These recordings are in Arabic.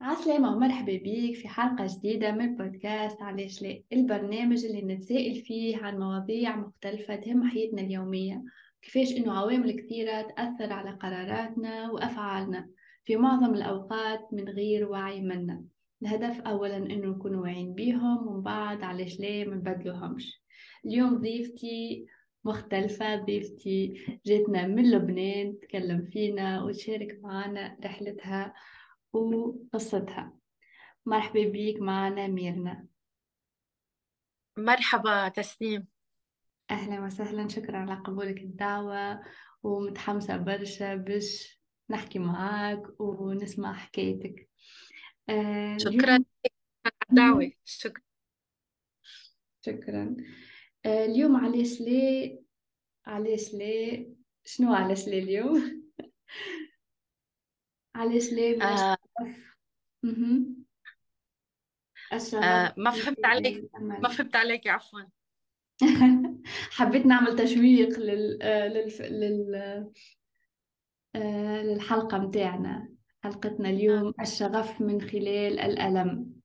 عسلامة ومرحبا بيك في حلقة جديدة من بودكاست علاش لا؟ البرنامج اللي نتسائل فيه عن مواضيع مختلفة تهم حياتنا اليومية. كيفاش إنه عوامل كثيرة تأثر على قراراتنا وأفعالنا في معظم الأوقات من غير وعي منا. الهدف أولا إنه نكون واعيين بيهم ومن بعد علاش لا منبدلوهمش اليوم ضيفتي مختلفة ضيفتي جاتنا من لبنان تكلم فينا وتشارك معنا رحلتها وقصتها. مرحبا بيك معنا ميرنا. مرحبا تسنيم أهلا وسهلا شكرا على قبولك الدعوة ومتحمسة برشا باش نحكي معاك ونسمع حكايتك. آه شكرا على الدعوة. شكرا. شكرا. آه اليوم علاش ليه علاش ليه شنو علاش ليه اليوم؟ علاش ليه آه. آه ما فهمت عليك. ما فهمت عليك عفوا. حبيت نعمل تشويق لل... آه، لل... لل... آه، للحلقة متاعنا. حلقتنا اليوم. الشغف من خلال الألم.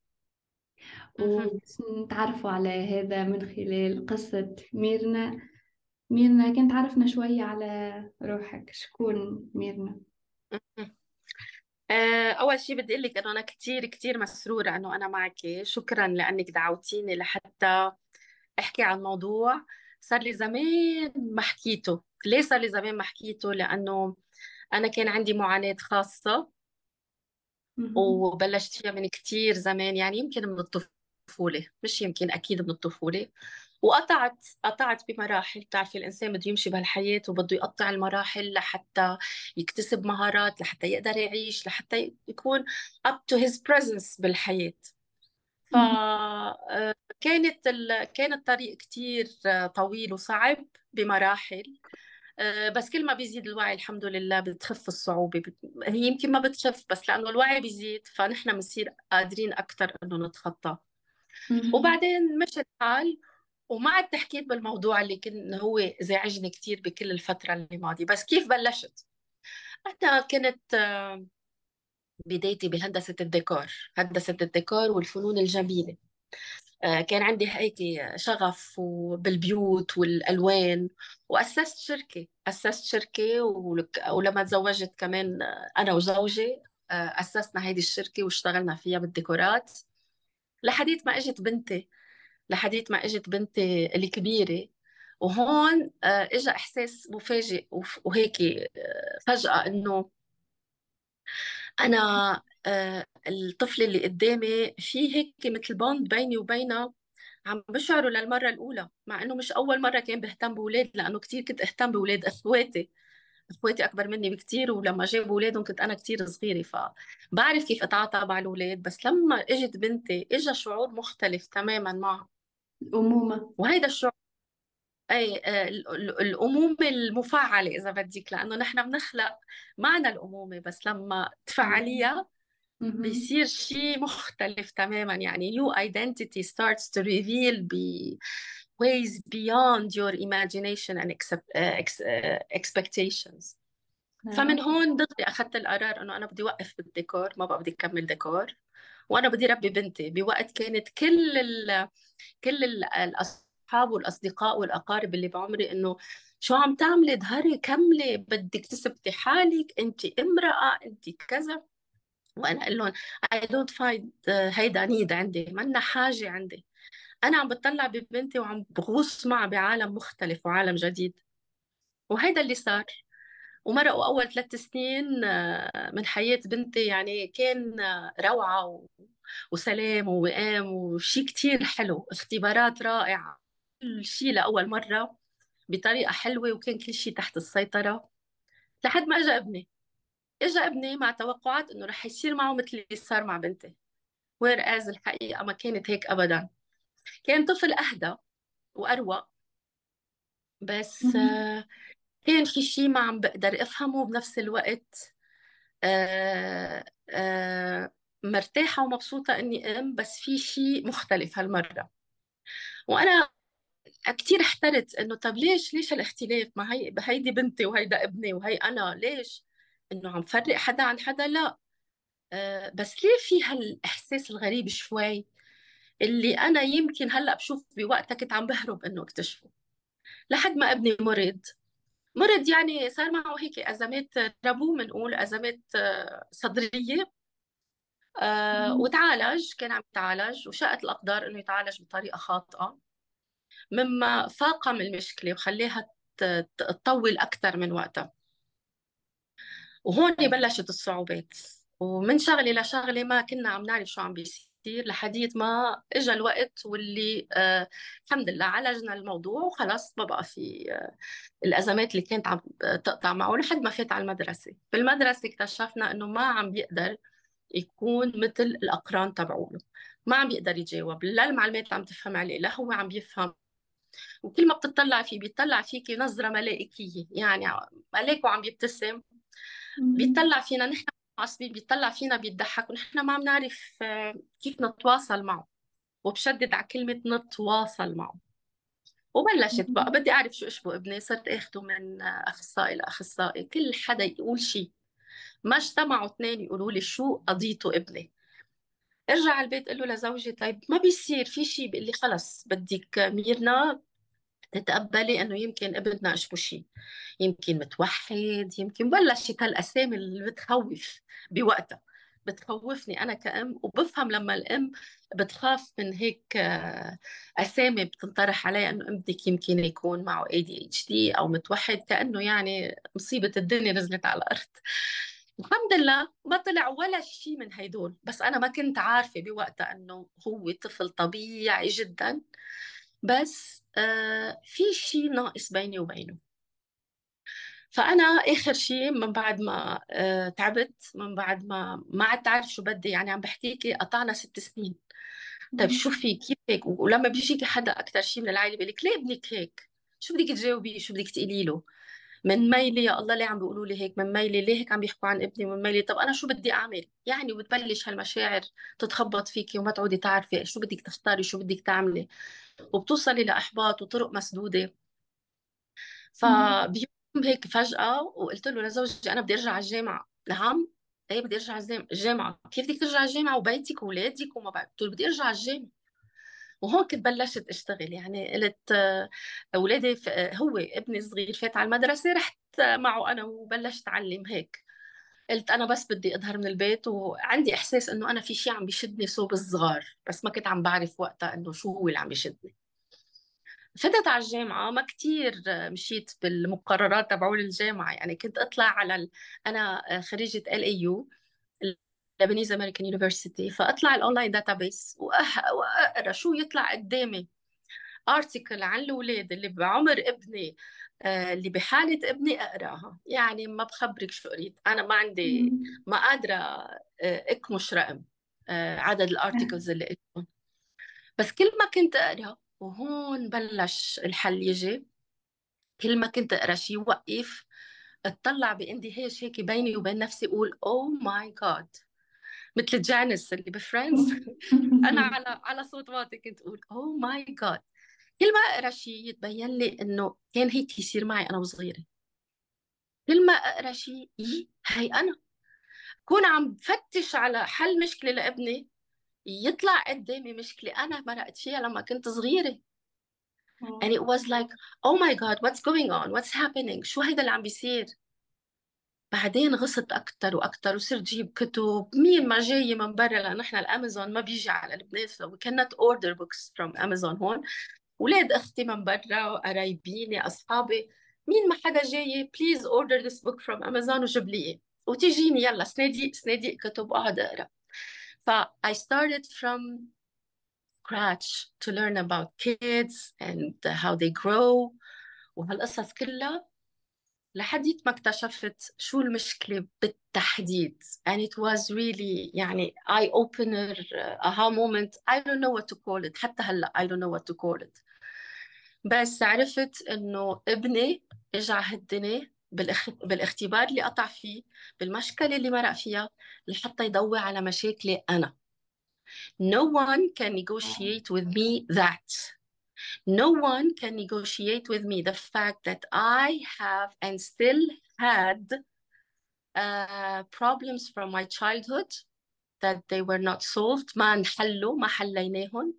ونتعرفوا على هذا من خلال قصة ميرنا. ميرنا كنت عرفنا شوية على روحك. شكون ميرنا؟ أول شيء بدي أقول لك إنه أنا كثير كثير مسرورة إنه أنا معك. شكرا لأنك دعوتيني لحتى أحكي عن موضوع صار لي زمان ما حكيته. ليه صار لي زمان ما حكيته؟ لأنه أنا كان عندي معاناة خاصة وبلشت فيها من كثير زمان يعني يمكن من الطفولة مش يمكن أكيد من الطفولة. وقطعت قطعت بمراحل. بتعرفي الإنسان بده يمشي بهالحياة وبده يقطع المراحل لحتى يكتسب مهارات لحتى يقدر يعيش لحتى يكون up to his presence بالحياة. فكانت آه، كان الطريق كتير طويل وصعب بمراحل. آه، بس كل ما بيزيد الوعي الحمد لله بتخف الصعوبة. هي يمكن ما بتخف بس لأنه الوعي بيزيد فنحن بنصير قادرين أكثر إنه نتخطى. وبعدين مشى الحال وما عدت حكيت بالموضوع اللي كان هو زعجني كثير بكل الفترة اللي ماضية بس كيف بلشت؟ أنا كنت آه، بدايتي بهندسة الديكور هندسة الديكور والفنون الجميلة. آه، كان عندي هيك شغف بالبيوت والألوان. وأسست شركة أسست شركة ولما تزوجت كمان آه، أنا وزوجي أسسنا هيدي الشركة واشتغلنا فيها بالديكورات. لحديت ما إجت بنتي. لحديت ما إجت بنتي الكبيرة وهون آه، اجى إحساس مفاجئ وهيك آه، فجأة إنه أنا آه، الطفل اللي قدامي في هيك مثل بوند بيني وبينها عم بشعره للمرة الأولى مع إنه مش أول مرة كان بهتم بأولاد لأنه كثير كنت أهتم بأولاد إخواتي. إخواتي أكبر مني بكثير ولما جابوا أولادهم كنت أنا كثير صغيرة فبعرف كيف أتعاطى مع الأولاد. بس لما إجت بنتي اجى شعور مختلف تماما معها. أمومة وهيدا الشعور. أي آه، الأمومة المفعلة إذا بدك لأنه نحن بنخلق معنى الأمومة بس لما تفعليها بيصير شيء مختلف تماما. يعني new identity starts to reveal ب ways beyond your imagination and uh, uh, expectations. نعم. فمن هون دغري أخذت القرار إنه أنا بدي اوقف بالديكور ما بقى بدي أكمل ديكور. وأنا بدي ربي بنتي بوقت كانت كل ال كل ال الأصحاب والأصدقاء والأقارب اللي بعمري إنه شو عم تعملي؟ ظهري كملي. بدك تثبتي حالك. أنت امرأة أنت كذا. وأنا أقول لهم I don't find هيدا نيد عندي. منا حاجة عندي. أنا عم بتطلع ببنتي وعم بغوص معها بعالم مختلف وعالم جديد. وهيدا اللي صار. ومرقوا أول ثلاث سنين آه، من حياة بنتي. يعني كان آه، روعة وسلام ووئام وشيء كتير حلو اختبارات رائعة كل شيء لأول مرة بطريقة حلوة وكان كل شيء تحت السيطرة. لحد ما اجى ابني اجى ابني مع توقعات إنه رح يصير معه مثل اللي صار مع بنتي. وير از الحقيقة؟ ما كانت هيك ابدا. كان طفل أهدى وأروق بس كان في شيء ما عم بقدر أفهمه بنفس الوقت. آه آه مرتاحة ومبسوطة إني أم بس في شيء مختلف هالمرة. وأنا كثير احترت إنه طب ليش ليش الاختلاف ما هي هيدي بنتي وهيدا ابني وهي أنا ليش؟ إنه عم فرق حدا عن حدا؟ لا. آه، بس ليه في هالإحساس الغريب شوي؟ اللي أنا يمكن هلأ بشوف بوقتها كنت عم بهرب إنه اكتشفه. لحد ما ابني مرض. مرض يعني صار معه هيك أزمات ربو بنقول أزمات آه، صدرية. آه وتعالج كان عم يتعالج وشاءت الأقدار إنه يتعالج بطريقة خاطئة. مما فاقم المشكلة وخليها تطول أكثر من وقتها. وهون بلشت الصعوبات. ومن شغلة لشغله ما كنا عم نعرف شو عم بيصير. لحديت ما اجى الوقت واللي آه الحمد لله عالجنا الموضوع وخلص ما بقى في آه الأزمات اللي كانت عم تقطع معه لحد ما فات على المدرسة. في المدرسة اكتشفنا إنه ما عم بيقدر يكون مثل الأقران تبعوله. ما عم بيقدر يجاوب. لا المعلومات عم تفهم عليه لا هو عم بيفهم وكل ما بتطلع فيه بيطلع فيك نظرة ملائكية. يعني ملاك وعم بيبتسم بيطلع فينا نحن عصبي بيطلع فينا بيضحك ونحن ما عم نعرف آه، كيف نتواصل معه. وبشدد على كلمة نتواصل معه. وبلشت بقى بدي أعرف شو أشبه ابني صرت أخده من أخصائي لأخصائي. كل حدا يقول شيء. ما اجتمعوا اثنين يقولوا لي شو قضيته ابني. ارجع على البيت قل له لزوجي طيب ما بيصير في شيء بيقول لي خلص بدك ميرنا تتقبلي إنه يمكن ابننا اشبه شيء يمكن متوحد يمكن بلشت هالاسامي اللي بتخوف بوقتها. بتخوفني أنا كأم وبفهم لما الأم بتخاف من هيك آه، أسامي بتنطرح عليها إنه ابنك يمكن يكون معه ADHD أو متوحد كأنه يعني مصيبة الدنيا نزلت على الأرض. الحمد لله ما طلع ولا شيء من هيدول. بس أنا ما كنت عارفة بوقتها إنه هو طفل طبيعي جدا. بس آه في شيء ناقص بيني وبينه. فأنا آخر شيء من بعد ما آه تعبت من بعد ما ما عدت أعرف شو بدي يعني عم بحكيكي قطعنا ست سنين. طيب شو في كيف هيك ولما بيجيكي حدا أكثر شيء من العائلة بيقول لك ليه ابنك هيك؟ شو بدك تجاوبي شو بدك تقولي له؟ من ميلي يا الله ليه عم بيقولوا لي هيك؟ من ميلي ليه هيك عم بيحكوا عن ابني؟ من ميلي. طب أنا شو بدي أعمل؟ يعني وبتبلش هالمشاعر تتخبط فيكي وما تعودي تعرفي شو بدك تختاري شو بدك تعملي. وبتوصلي لإحباط وطرق مسدودة. فبيوم هيك فجأة وقلت له لزوجي أنا بدي أرجع على الجامعة. نعم. إيه بدي أرجع على الجامعة. كيف بدك ترجع على الجامعة؟ وبيتك واولادك وما بعرف قلت له بدي أرجع على الجامعة. وهون كنت بلشت أشتغل. يعني قلت آه، أولادي آه، هو ابني الصغير فات على المدرسة رحت معه أنا وبلشت اعلم هيك. قلت أنا بس بدي أظهر من البيت وعندي إحساس إنه أنا في شيء عم بيشدني صوب الصغار بس ما كنت عم بعرف وقتها إنه شو هو اللي عم بيشدني. فتت على الجامعة ما كتير مشيت بالمقررات تبعول الجامعة. يعني كنت أطلع على ال... أنا خريجة ال يو Lebanese American University فأطلع ال online database وأقرأ شو يطلع قدامي. article عن الأولاد اللي بعمر ابني آه، اللي بحالة ابني أقرأها. يعني ما بخبرك شو قريت. أنا ما عندي ما قادرة آه، اكمش رقم آه، عدد ال articles اللي قريتهم بس كل ما كنت أقرأ وهون بلش الحل يجي. كل ما كنت أقرأ شيء وقف اطلع باندهاش هيك بيني وبين نفسي أقول oh my God مثل Janice اللي ب Friends أنا على على صوت واطي كنت أقول oh my God كل ما أقرأ شيء يتبين لي إنه كان هيك يصير معي أنا وصغيرة. كل ما أقرأ شيء هي أنا. كون عم بفتش على حل مشكلة لابني يطلع قدامي مشكلة أنا مرقت فيها لما كنت صغيرة. and it was like oh my god what's going on? What's happening? شو هيدا اللي عم بيصير? بعدين غصت أكثر وأكثر وصرت جيب كتب. مين ما جاي من برا؟ لأنه نحن الأمازون ما بيجي على لبنان. We cannot order books from امازون هون. ولاد أختي من برا وقرايبيني أصحابي مين ما حدا جاي please order this book from امازون وجيب لي وتجيني يلا سنادي سنادي كتب وأقعد أقرأ. ف I started from scratch to learn about kids and how they grow. وهالقصص كلها لحديت ما اكتشفت شو المشكلة بالتحديد. And it was really يعني eye opener aha moment. I don't know what to call it. حتى هلأ I don't know what to call it. بس عرفت إنه ابني اجى هالدنيا بالاخ... بالاختبار اللي قطع فيه بالمشكلة اللي مرق فيها لحتى يضوي على مشاكلي أنا. No one can negotiate with me that. No one can negotiate with me the fact that I have and still had uh, problems from my childhood that they were not solved. ما انحلوا ما حليناهم.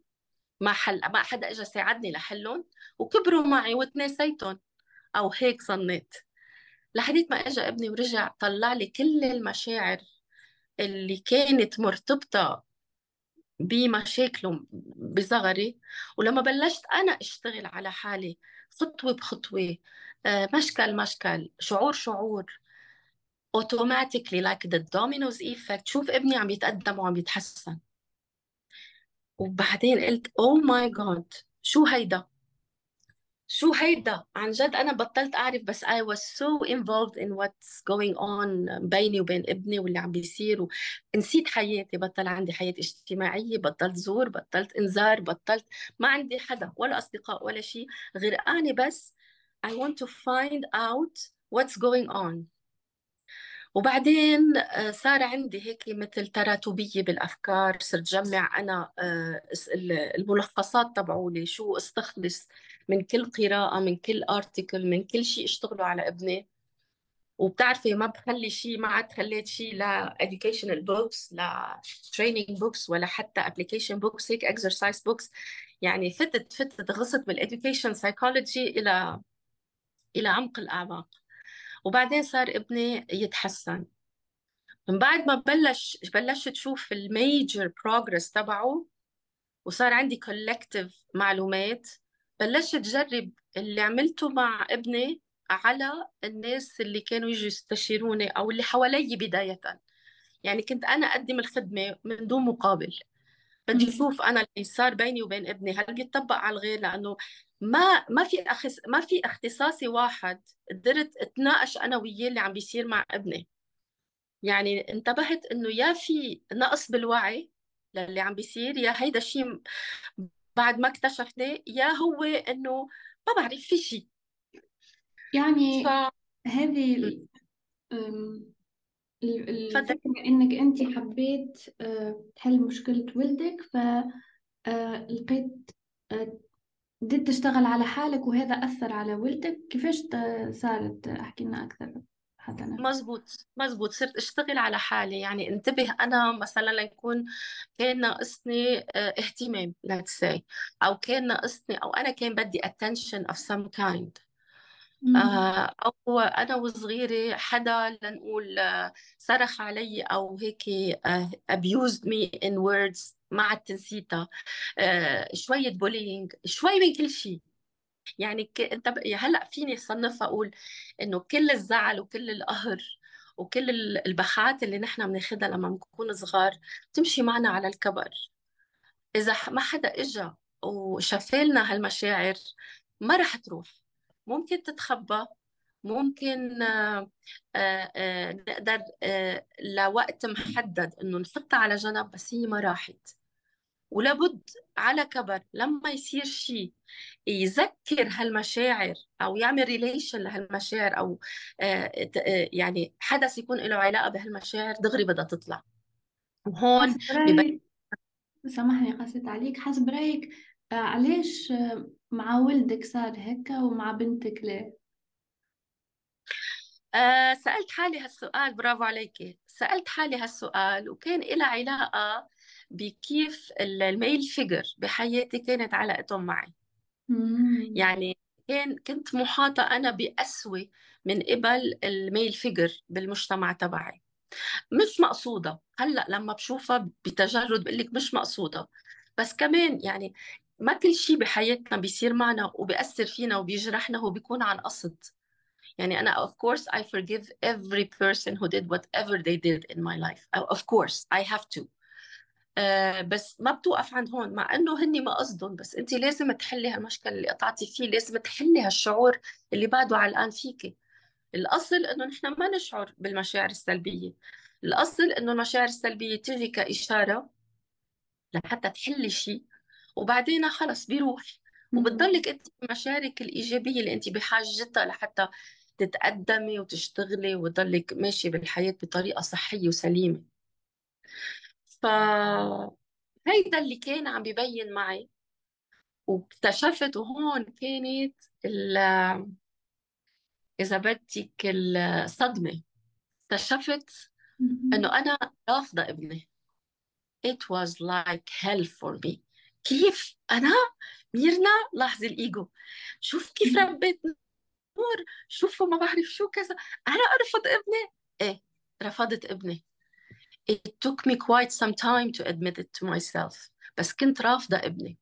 ما حل ما حدا اجى ساعدني لحلهم. وكبروا معي وتناسيتهم أو هيك ظنيت. لحديت ما اجى ابني ورجع طلع لي كل المشاعر اللي كانت مرتبطة بمشاكله بصغري ولما بلشت أنا أشتغل على حالي خطوة بخطوة آه، مشكل مشكل شعور شعور automatically like the dominoes effect شوف ابني عم يتقدم وعم يتحسن. وبعدين قلت oh my god شو هيدا؟ شو هيدا؟ عن جد أنا بطلت أعرف بس I was so involved in what's going on بيني وبين ابني واللي عم بيصير ونسيت حياتي. بطل عندي حياة اجتماعية بطلت زور بطلت انذار بطلت ما عندي حدا ولا أصدقاء ولا شيء غير أنا بس. I want to find out what's going on. وبعدين آه، صار عندي هيك مثل تراتبية بالأفكار. صرت جمع أنا آه، الملخصات تبعولي شو استخلص من كل قراءة من كل ارتكل من كل شيء اشتغلوا على ابني وبتعرفي ما بخلي شيء ما عاد خليت شيء لا educational books لا training books ولا حتى application books هيك exercise books. يعني فتت فتت غصت بال education psychology إلى إلى عمق الأعماق. وبعدين صار ابني يتحسن. من بعد ما بلش بلشت تشوف ال major progress تبعه وصار عندي collective معلومات. بلشت جرب اللي عملته مع ابني على الناس اللي كانوا يجوا يستشيروني أو اللي حوالي بداية. يعني كنت أنا أقدم الخدمة من دون مقابل. بدي أشوف أنا اللي صار بيني وبين ابني هل بيطبق على الغير؟ لأنه ما ما في أخص ما في اختصاصي واحد قدرت أتناقش أنا وياه اللي عم بيصير مع ابني. يعني انتبهت إنه يا في نقص بالوعي للي عم بيصير يا هيدا الشيء بعد ما اكتشفناه يا هو إنه ما بعرف في شيء يعني ف... هذه الفكرة إنك أنت حبيت آه، تحل مشكلة ولدك فلقيت آه، بديت تشتغل على حالك وهذا أثر على ولدك. كيفاش صارت؟ أحكي لنا أكثر. حدنا مزبوط مزبوط. صرت أشتغل على حالي. يعني انتبه أنا مثلا ليكون كان ناقصني آه، اهتمام let's say أو كان ناقصني أو أنا كان بدي attention of some kind. آه، أو أنا وصغيرة حدا لنقول آه، صرخ علي أو هيك abused me in words ما عدت نسيتها شوية بولينج شوي من كل شيء يعني ك... انت ب... هلا فيني صنفها أقول إنه كل الزعل وكل القهر وكل البخات اللي نحن بناخذها لما بنكون صغار تمشي معنا على الكبر. إذا ما حدا اجى وشفالنا هالمشاعر ما رح تروح. ممكن تتخبى ممكن آه، آه، آه، نقدر لوقت محدد إنه نحطها على جنب بس هي ما راحت. ولابد على كبر لما يصير شيء يذكر هالمشاعر أو يعمل ريليشن لهالمشاعر أو يعني حدث يكون له علاقة بهالمشاعر دغري بدها تطلع وهون ببين سامحني قصيت عليك حسب رأيك علاش مع ولدك صار هيك ومع بنتك ليه؟ آه سألت حالي هالسؤال برافو عليكي. سألت حالي هالسؤال وكان له علاقة بكيف ال male figure بحياتي كانت علاقتهم معي. يعني كان كنت محاطة أنا بقسوة من قبل ال male figure بالمجتمع تبعي. مش مقصودة. هلأ لما بشوفها بتجرد بقول لك مش مقصودة. بس كمان يعني ما كل شيء بحياتنا بيصير معنا وبيأثر فينا وبيجرحنا هو بيكون عن قصد. يعني أنا of course I forgive every person who did whatever they did in my life. Of course I have to. uh, بس ما بتوقف عند هون مع إنه هني ما قصدهم بس انت لازم تحلي هالمشكل اللي قطعتي فيه لازم تحلي هالشعور اللي بعده علقان فيكي الأصل إنه نحن ما نشعر بالمشاعر السلبية. الأصل إنه المشاعر السلبية تيجي كإشارة لحتى تحلي شيء وبعدين خلص بيروح. وبتضلك انت مشاعرك الإيجابية اللي انت بحاجتها لحتى تتقدمي وتشتغلي وتضلك ماشي بالحياة بطريقة صحية وسليمة. ف هيدا اللي كان عم ببين معي. واكتشفت وهون كانت ال إذا بدك الصدمة. اكتشفت إنه أنا رافضة ابني. It was like hell for me. كيف أنا ميرنا لاحظي الإيجو. شوف كيف ربيت نور شوفوا ما بعرف شو كذا. أنا أرفض ابني. إيه رفضت ابني. It took me quite some time to admit it to myself. بس كنت رافضة ابني.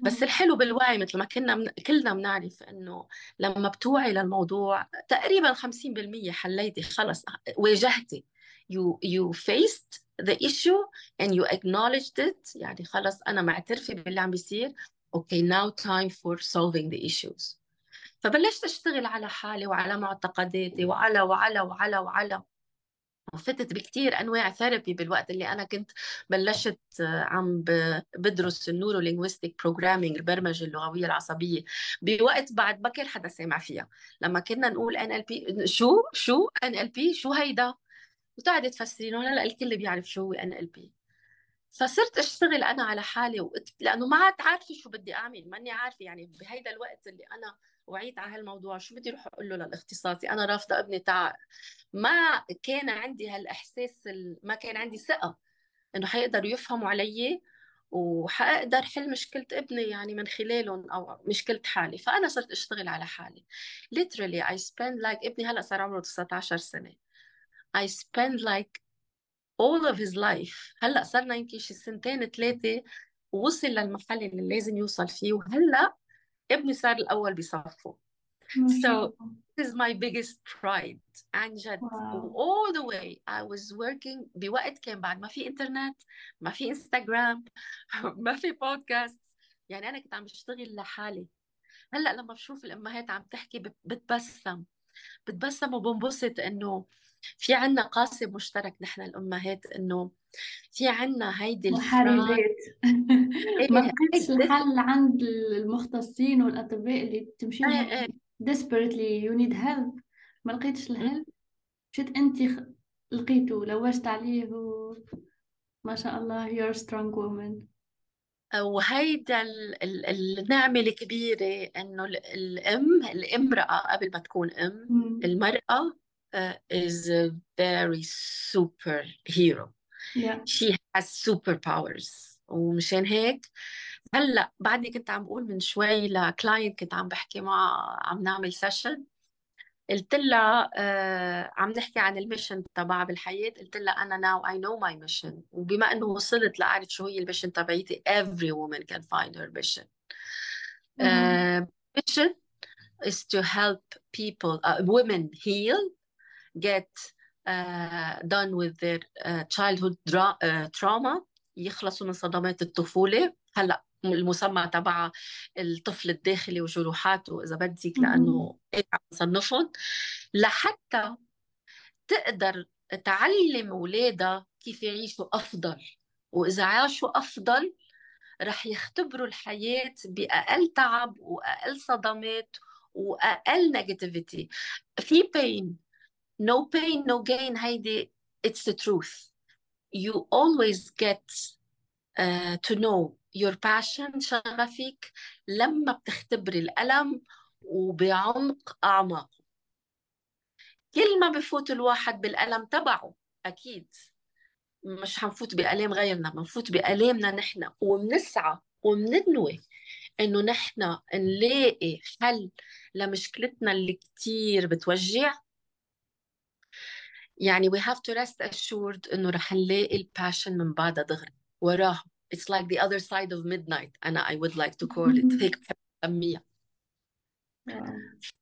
بس الحلو بالوعي مثل ما كنا من... كلنا بنعرف إنه لما بتوعي للموضوع تقريبا 50% حليتي خلص واجهتي. You you faced the issue and you acknowledged it. يعني خلص أنا معترفة باللي عم بيصير. Okay now time for solving the issues. فبلشت أشتغل على حالي وعلى معتقداتي وعلى وعلى وعلى وعلى. وفتت بكتير أنواع therapy بالوقت اللي أنا كنت بلشت عم بدرس ال neuro linguistic programming البرمجة اللغوية العصبية. بوقت بعد ما كان حدا سامع فيها. لما كنا نقول NLP شو؟ شو؟ NLP شو هيدا؟ وتقعدي تفسرينه لا الكل بيعرف شو هو NLP فصرت أشتغل أنا على حالي و... لأنه ما عاد عارفة شو بدي أعمل. ماني عارفة يعني بهيدا الوقت اللي أنا وعيت على هالموضوع. شو بدي أروح أقول له للاختصاصي؟ أنا رافضة أبني تاع ما كان عندي هالإحساس ال... ما كان عندي ثقة إنه حيقدروا يفهموا علي وحقدر حل مشكلة ابني يعني من خلالهم أو مشكلة حالي. فأنا صرت أشتغل على حالي. Literally I spend like ابني هلأ صار عمره 19 سنة. I spend like all of his life. هلأ صرنا يمكن شي سنتين ثلاثة وصل للمحل اللي لازم يوصل فيه. وهلأ ابني صار الأول بصفه. so this is my biggest pride. عن جد wow. all the way I was working بوقت كان بعد ما في انترنت ما في انستغرام ما في بودكاست يعني أنا كنت عم بشتغل لحالي. هلأ لما بشوف الأمهات عم تحكي بتبسم. بتبسم وبنبسط إنه في عنا قاسم مشترك نحن الأمهات إنه في عنا هيدي محاربات. إيه ما لقيتش الحل عند المختصين والأطباء اللي تمشي إيه إيه. Desperately you need help. ما لقيتش الهيلب مشيت أنت لقيته لوجت عليه و... ما شاء الله you're a strong woman. وهيدا النعمة الكبيرة إنه الأم الإمرأة قبل ما تكون أم المرأة uh, is a very superhero. Yeah. She has superpowers. ومشان هيك. هلا بعدني كنت عم بقول من شوي ل client كنت عم بحكي معه عم نعمل session قلت لها آه عم نحكي عن ال mission تبعها بالحياة. قلت لها أنا now I know my mission. وبما إنه وصلت لأعرف شو هي ال mission تبعيتي every woman can find her mission. uh, mission is to help people uh, women heal get uh, done with their uh, childhood uh, trauma يخلصوا من صدمات الطفولة. هلأ المسمى تبع الطفل الداخلي وجروحاته إذا بدك لأنه نصنفهم لحتى تقدر تعلم أولادها كيف يعيشوا أفضل. وإذا عاشوا أفضل رح يختبروا الحياة بأقل تعب وأقل صدمات وأقل نيجاتيفيتي في بين no pain no gain هيدي it's the truth. You always get uh, to know your passion شغفك لما بتختبري الألم وبعمق أعماقه. كل ما بفوت الواحد بالألم تبعه أكيد. مش حنفوت بألام غيرنا بنفوت بألامنا نحن. وبنسعى وبننوي إنه نحن نلاقي حل لمشكلتنا اللي كتير بتوجع. يعني we have to rest assured إنه رح نلاقي الباشن من بعدها دغري وراها. It's like the other side of midnight أنا I would like to call it. هيك بحب اسميها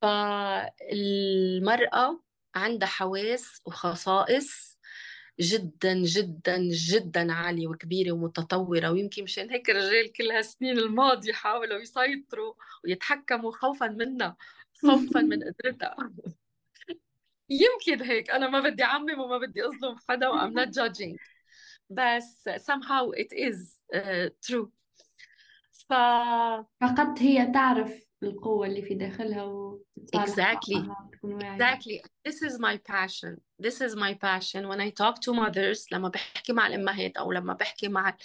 فالمرأة عندها حواس وخصائص جدا جدا جدا عالية وكبيرة ومتطورة. ويمكن مشان هيك الرجال كل هالسنين الماضية حاولوا يسيطروا ويتحكموا خوفا منا خوفا من قدرتها. يمكن هيك. أنا ما بدي أعمم وما بدي أظلم حدا و I'm not judging. بس somehow it is uh, true. ف فقط هي تعرف القوة اللي في داخلها و exactly. exactly. This is my passion. This is my passion. When I talk to mothers لما بحكي مع الأمهات أو لما بحكي مع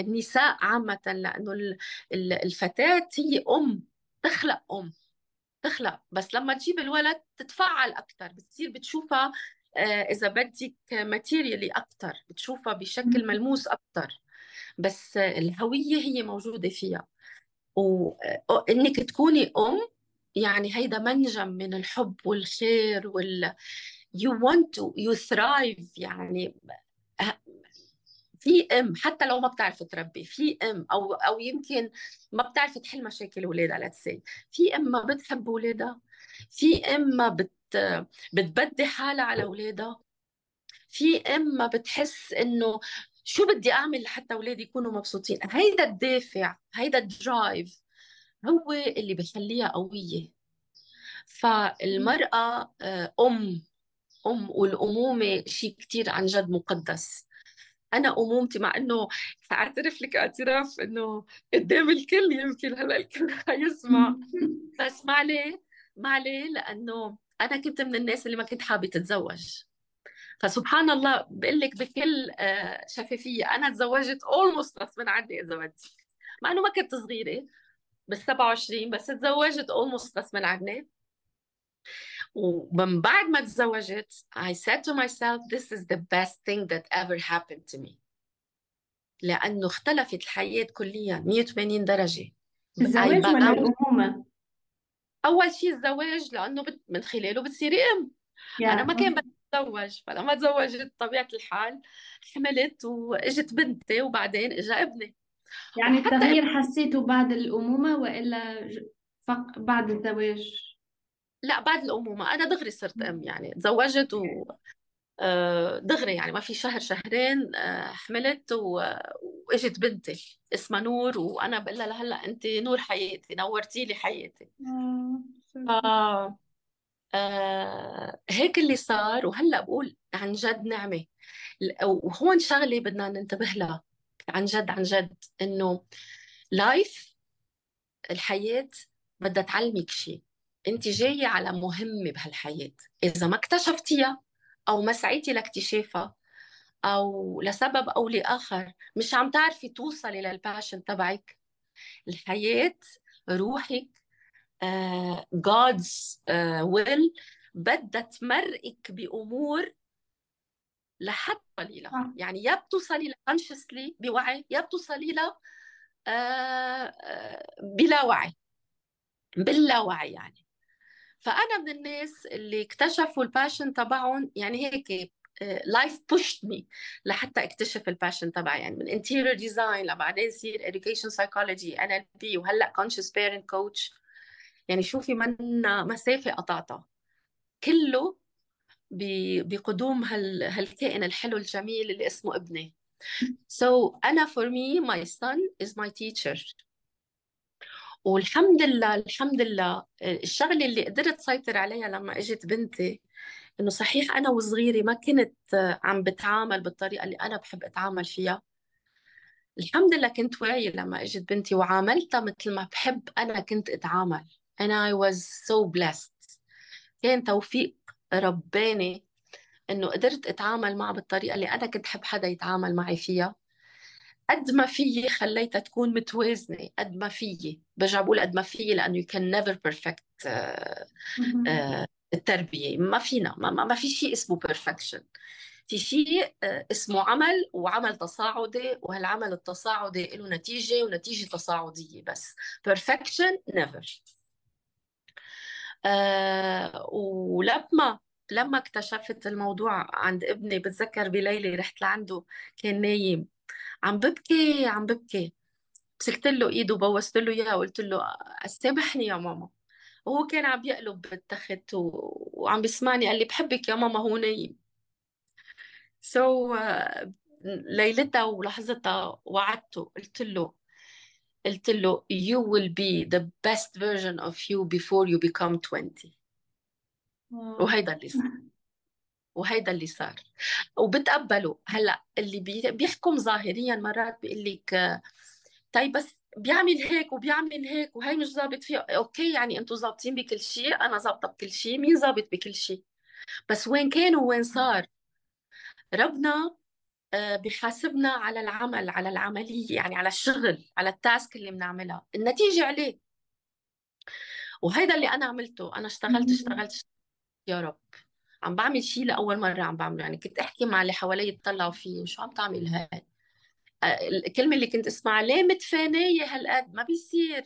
النساء عامة لأنه الفتاة هي أم تخلق أم. تخلق بس لما تجيب الولد تتفعل أكثر بتصير بتشوفها إذا بدك ماتيريالي أكثر بتشوفها بشكل ملموس أكثر بس الهوية هي موجودة فيها. وانك تكوني أم يعني هيدا منجم من الحب والخير وال you want to you thrive يعني في ام حتى لو ما بتعرف تربي في ام أو أو يمكن ما بتعرف تحل مشاكل اولادها let's say في ام ما بتحب اولادها في ام ما بت بتبدي حالها على اولادها في ام ما بتحس إنه شو بدي أعمل لحتى اولادي يكونوا مبسوطين. هيدا الدافع هيدا ال drive هو اللي بخليها قوية. فالمرأة آه، أم أم والأمومة شيء كثير عن جد مقدس. أنا امومتي مع إنه اعترف لك اعتراف إنه قدام الكل يمكن هلأ الكل حيسمع. بس ما عليه ما عليه لأنه أنا كنت من الناس اللي ما كنت حابة تتزوج. فسبحان الله بقول لك بكل آه، شفافية أنا تزوجت اولموست غصبا عني اذا بدك مع إنه ما كنت صغيرة بال 27 بس تزوجت اولموست غصبا عني. ومن بعد ما تزوجت I said to myself this is the best thing that ever happened to me. لأنه اختلفت الحياة كليا 180 درجة. الزواج ولا الأمومة؟ أول شيء الزواج لأنه من خلاله بتصيري أم. أنا ما كان بدي أتزوج فلما تزوجت طبيعة الحال حملت وإجت بنتي وبعدين إجا ابني. يعني التغيير حسيته بعد الأمومة وإلا فق بعد الزواج؟ لا بعد الأمومة أنا دغري صرت أم يعني تزوجت و آه، دغري يعني ما في شهر شهرين آه، حملت وإجت بنتي اسمها نور وأنا بقول لها لهلأ أنت نور حياتي نورتي لي حياتي. آه آه هيك اللي صار وهلأ بقول عن جد نعمة. وهون شغلة بدنا ننتبه لها عن جد عن جد إنه life الحياة بدها تعلمك شيء انت جاية على مهمه بهالحياة. إذا ما اكتشفتيها أو ما سعيتي لاكتشافها أو لسبب أو لآخر مش عم تعرفي توصلي لل passion تبعك. الحياة روحك God's uh, will uh, بدها تمرقك بأمور لحد قليلة يعني يا بتوصلي ل consciously بوعي يا بتوصلي ل uh, بلا وعي. باللاوعي يعني. فأنا من الناس اللي اكتشفوا ال passion تبعهم يعني هيك life pushed me لحتى اكتشف ال passion تبعي. يعني من interior design لبعدين صير education psychology NLP وهلأ conscious parent coach. يعني شوفي من مسافه قطعتها كله بقدوم هال هالكائن الحلو الجميل اللي اسمه ابني. So أنا for me my son is my teacher. والحمد لله الحمد لله. الشغلة اللي قدرت سيطر عليها لما إجت بنتي إنه صحيح أنا وصغيرة ما كنت عم بتعامل بالطريقة اللي أنا بحب أتعامل فيها. الحمد لله كنت واعية لما إجت بنتي وعاملتها مثل ما بحب أنا كنت أتعامل. And I was so blessed. كان توفيق رباني إنه قدرت أتعامل معها بالطريقة اللي أنا كنت حب حدا يتعامل معي فيها. قد ما فيي خليتها تكون متوازنة قد ما فيي. برجع بقول قد ما فيي can never perfect uh, uh, التربية. ما فينا ما, ما في شيء اسمه perfection. في شيء uh, اسمه عمل وعمل تصاعدي وهالعمل التصاعدي له نتيجة ونتيجة تصاعدية بس. perfection never. uh, ولما لما اكتشفت الموضوع عند ابني بتذكر بليلة رحت لعنده كان نايم. عم ببكي عم ببكي. مسكت له إيده وبوست له اياه وقلت له سامحني يا ماما. وهو كان عم يقلب بالتخت و... وعم بيسمعني قال لي بحبك يا ماما هو نايم. سو so, uh, ليلتها ولحظتها وعدته. قلت له قلت له you will be the best version of you before you become 20 وهيدا اللي صار. وهيدا اللي صار. وبتقبله. هلأ اللي بيحكم ظاهريا مرات بيقول لك طيب بس بيعمل هيك وبيعمل هيك وهي مش ظابط فيها أوكي يعني أنتم ظابطين بكل شيء أنا ظابطة بكل شيء مين ظابط بكل شيء؟ بس وين كان وين صار؟ ربنا آه، بيحاسبنا على العمل على العملية يعني على الشغل على التاسك اللي بنعملها. النتيجة عليه. وهيدا اللي أنا عملته. أنا اشتغلت اشتغلت, اشتغلت يا رب. عم بعمل شيء لأول مرة عم بعمله يعني كنت أحكي مع اللي حوالي يطلعوا فيه شو عم تعمل هاي؟ آه، الكلمة اللي كنت أسمعها ليه متفانية هالقد؟ ما بيصير.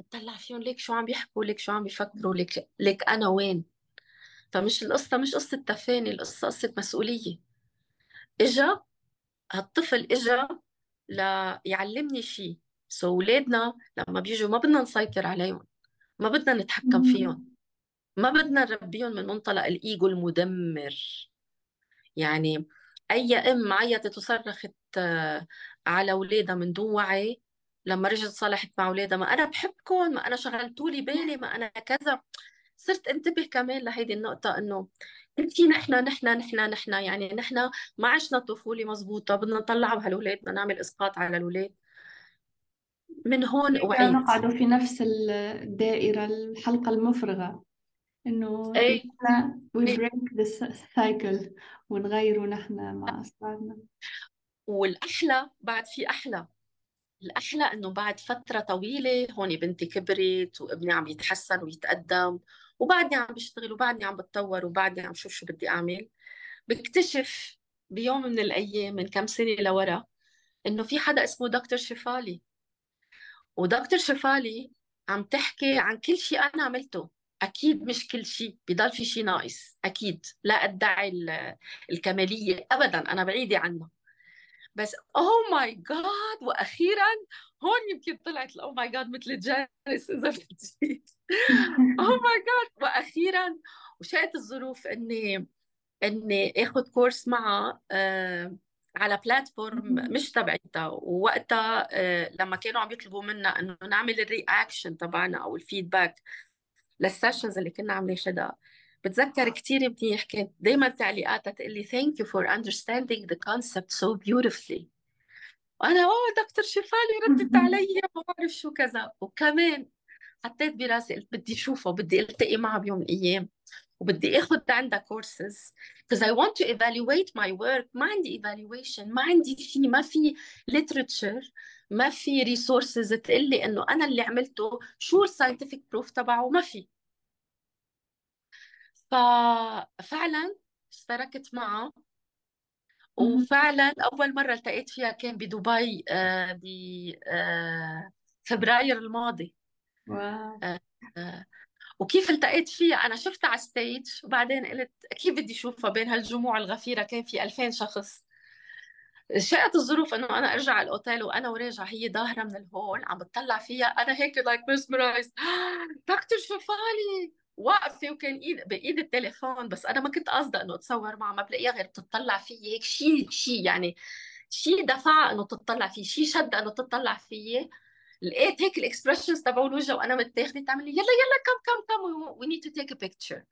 بتطلع فيهم ليك شو عم بيحكوا ليك شو عم بيفكروا ليك ليك أنا وين؟ فمش القصة مش قصة تفاني القصة قصة مسؤولية. إجا هالطفل إجا ليعلمني شيء سو اولادنا لما بيجوا ما بدنا نسيطر عليهم ما بدنا نتحكم فيهم. ما بدنا نربيهم من منطلق الإيجو المدمر. يعني أي أم عيطت وصرخت آه، على أولادها من دون وعي لما رجعت صالحت مع أولادها ما أنا بحبكم ما أنا شغلتوا لي بالي ما أنا كذا. صرت انتبه كمان لهيدي النقطة إنه في نحن نحن نحن نحن يعني نحن ما عشنا طفولة مزبوطة بدنا نطلع بهالولاد بدنا نعمل إسقاط على الأولاد. من هون وعيت. نقعد في نفس الدائرة الحلقة المفرغة. إنه we break the cycle ونغيره نحن مع أصحابنا. والأحلى بعد في أحلى. الأحلى إنه بعد فترة طويلة هون بنتي كبرت وابني عم يتحسن ويتقدم وبعدني عم بشتغل وبعدني عم بتطور وبعدني عم شوف شو بدي أعمل. بكتشف بيوم من الأيام من كم سنة لورا إنه في حدا اسمه دكتور شفالي. ودكتور شفالي عم تحكي عن كل شيء أنا عملته. أكيد مش كل شيء بضل في شيء ناقص أكيد. لا أدعي الكمالية أبدا أنا بعيدة عنها. بس oh my God وأخيرا هون يمكن طلعت ال oh my God مثل ال Janice إذا بدي oh my God وأخيرا وشاءت الظروف إني إني آخذ كورس معها آه على platform مش تبعتها. ووقتها آه لما كانوا عم يطلبوا منا إنه نعمل ال reaction تبعنا أو ال feedback لل sessions اللي كنا عم ناخذها بتذكر كثير منيح كانت دائما تعليقاتها تقول لي thank you for understanding the concept so beautifully. وأنا oh دكتور شفالي ردت علي ما بعرف شو كذا. وكمان حطيت براسي قلت بدي أشوفه بدي ألتقي معه بيوم من الأيام. وبدي اخذ عندها courses because I want to evaluate my work. ما عندي evaluation. ما عندي شيء ما في literature. ما في resources تقول لي إنه أنا اللي عملته. شو ال scientific proof تبعه. ما في. ففعلا اشتركت معه. وفعلا أول مرة التقيت فيها كان بدبي بفبراير آه، الماضي. wow. آه، آه، وكيف التقيت فيها؟ أنا شفتها على stage وبعدين قلت أكيد بدي أشوفها بين هالجموع الغفيرة؟ كان في 2000 شخص. شاءت الظروف إنه أنا أرجع على الأوتيل وأنا وراجعه هي ظاهرة من ال hall عم بتطلع فيها. أنا هيك like mesmerized دكتور شفالي! واقفة وكان ايد بإيد التليفون بس أنا ما كنت قاصدة إنه أتصور معها ما بلاقيها غير بتطلع فيي. هيك شيء شيء يعني شيء دفع إنه تطلع فيه شيء شد إنه تطلع فيي. لقيت هيك ال expressions تبعو الوجه وأنا متاخدة تعمل لي يلا يلا come come come we need to take a picture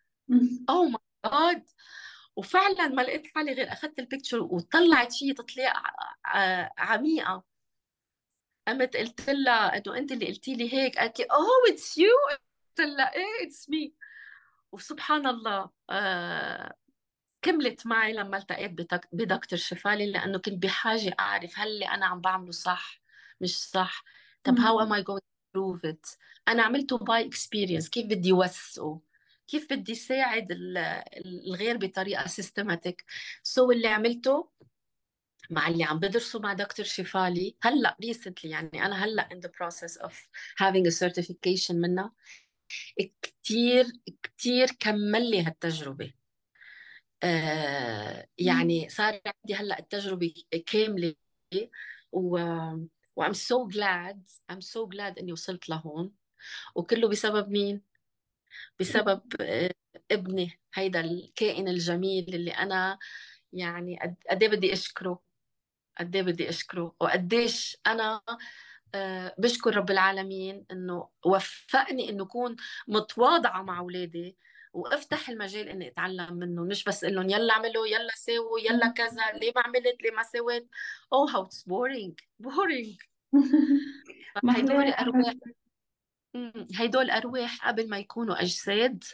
oh my God وفعلا ما لقيت حالي غير اخذت ال picture وطلعت فيي تطليع عميقة. قمت قلت لها إنه أنت اللي قلتي لي هيك قالت لي oh it's you قلت لها إيه it's me وسبحان الله آه كملت معي لما التقيت بدكتور شفالي لأنه كنت بحاجة أعرف هل اللي أنا عم بعمله صح مش صح. طب how am I going prove it أنا عملته by experience كيف بدي وسعه كيف بدي ساعد الغير بطريقة systematic so so اللي عملته مع اللي عم بدرسه مع دكتور شفالي هلأ recently يعني أنا هلأ in the process of having a certification منها كتير كتير كمل لي هالتجربة. آه يعني صار عندي هلأ التجربة كاملة و و I'm so glad I'm so glad إني وصلت لهون. وكله بسبب مين؟ بسبب آه ابني هيدا الكائن الجميل اللي أنا يعني قد إيه بدي أشكره؟ قد إيه بدي أشكره؟ وقديش أنا آه، بشكر رب العالمين إنه وفقني إنه أكون متواضعة مع أولادي وأفتح المجال إني أتعلم منه. مش بس أقول لهم يلا اعملوا يلا سووا يلا كذا ليه ما عملت ليه ما سويت؟ oh how it's boring boring هدول ارواح هدول أرواح قبل ما يكونوا أجساد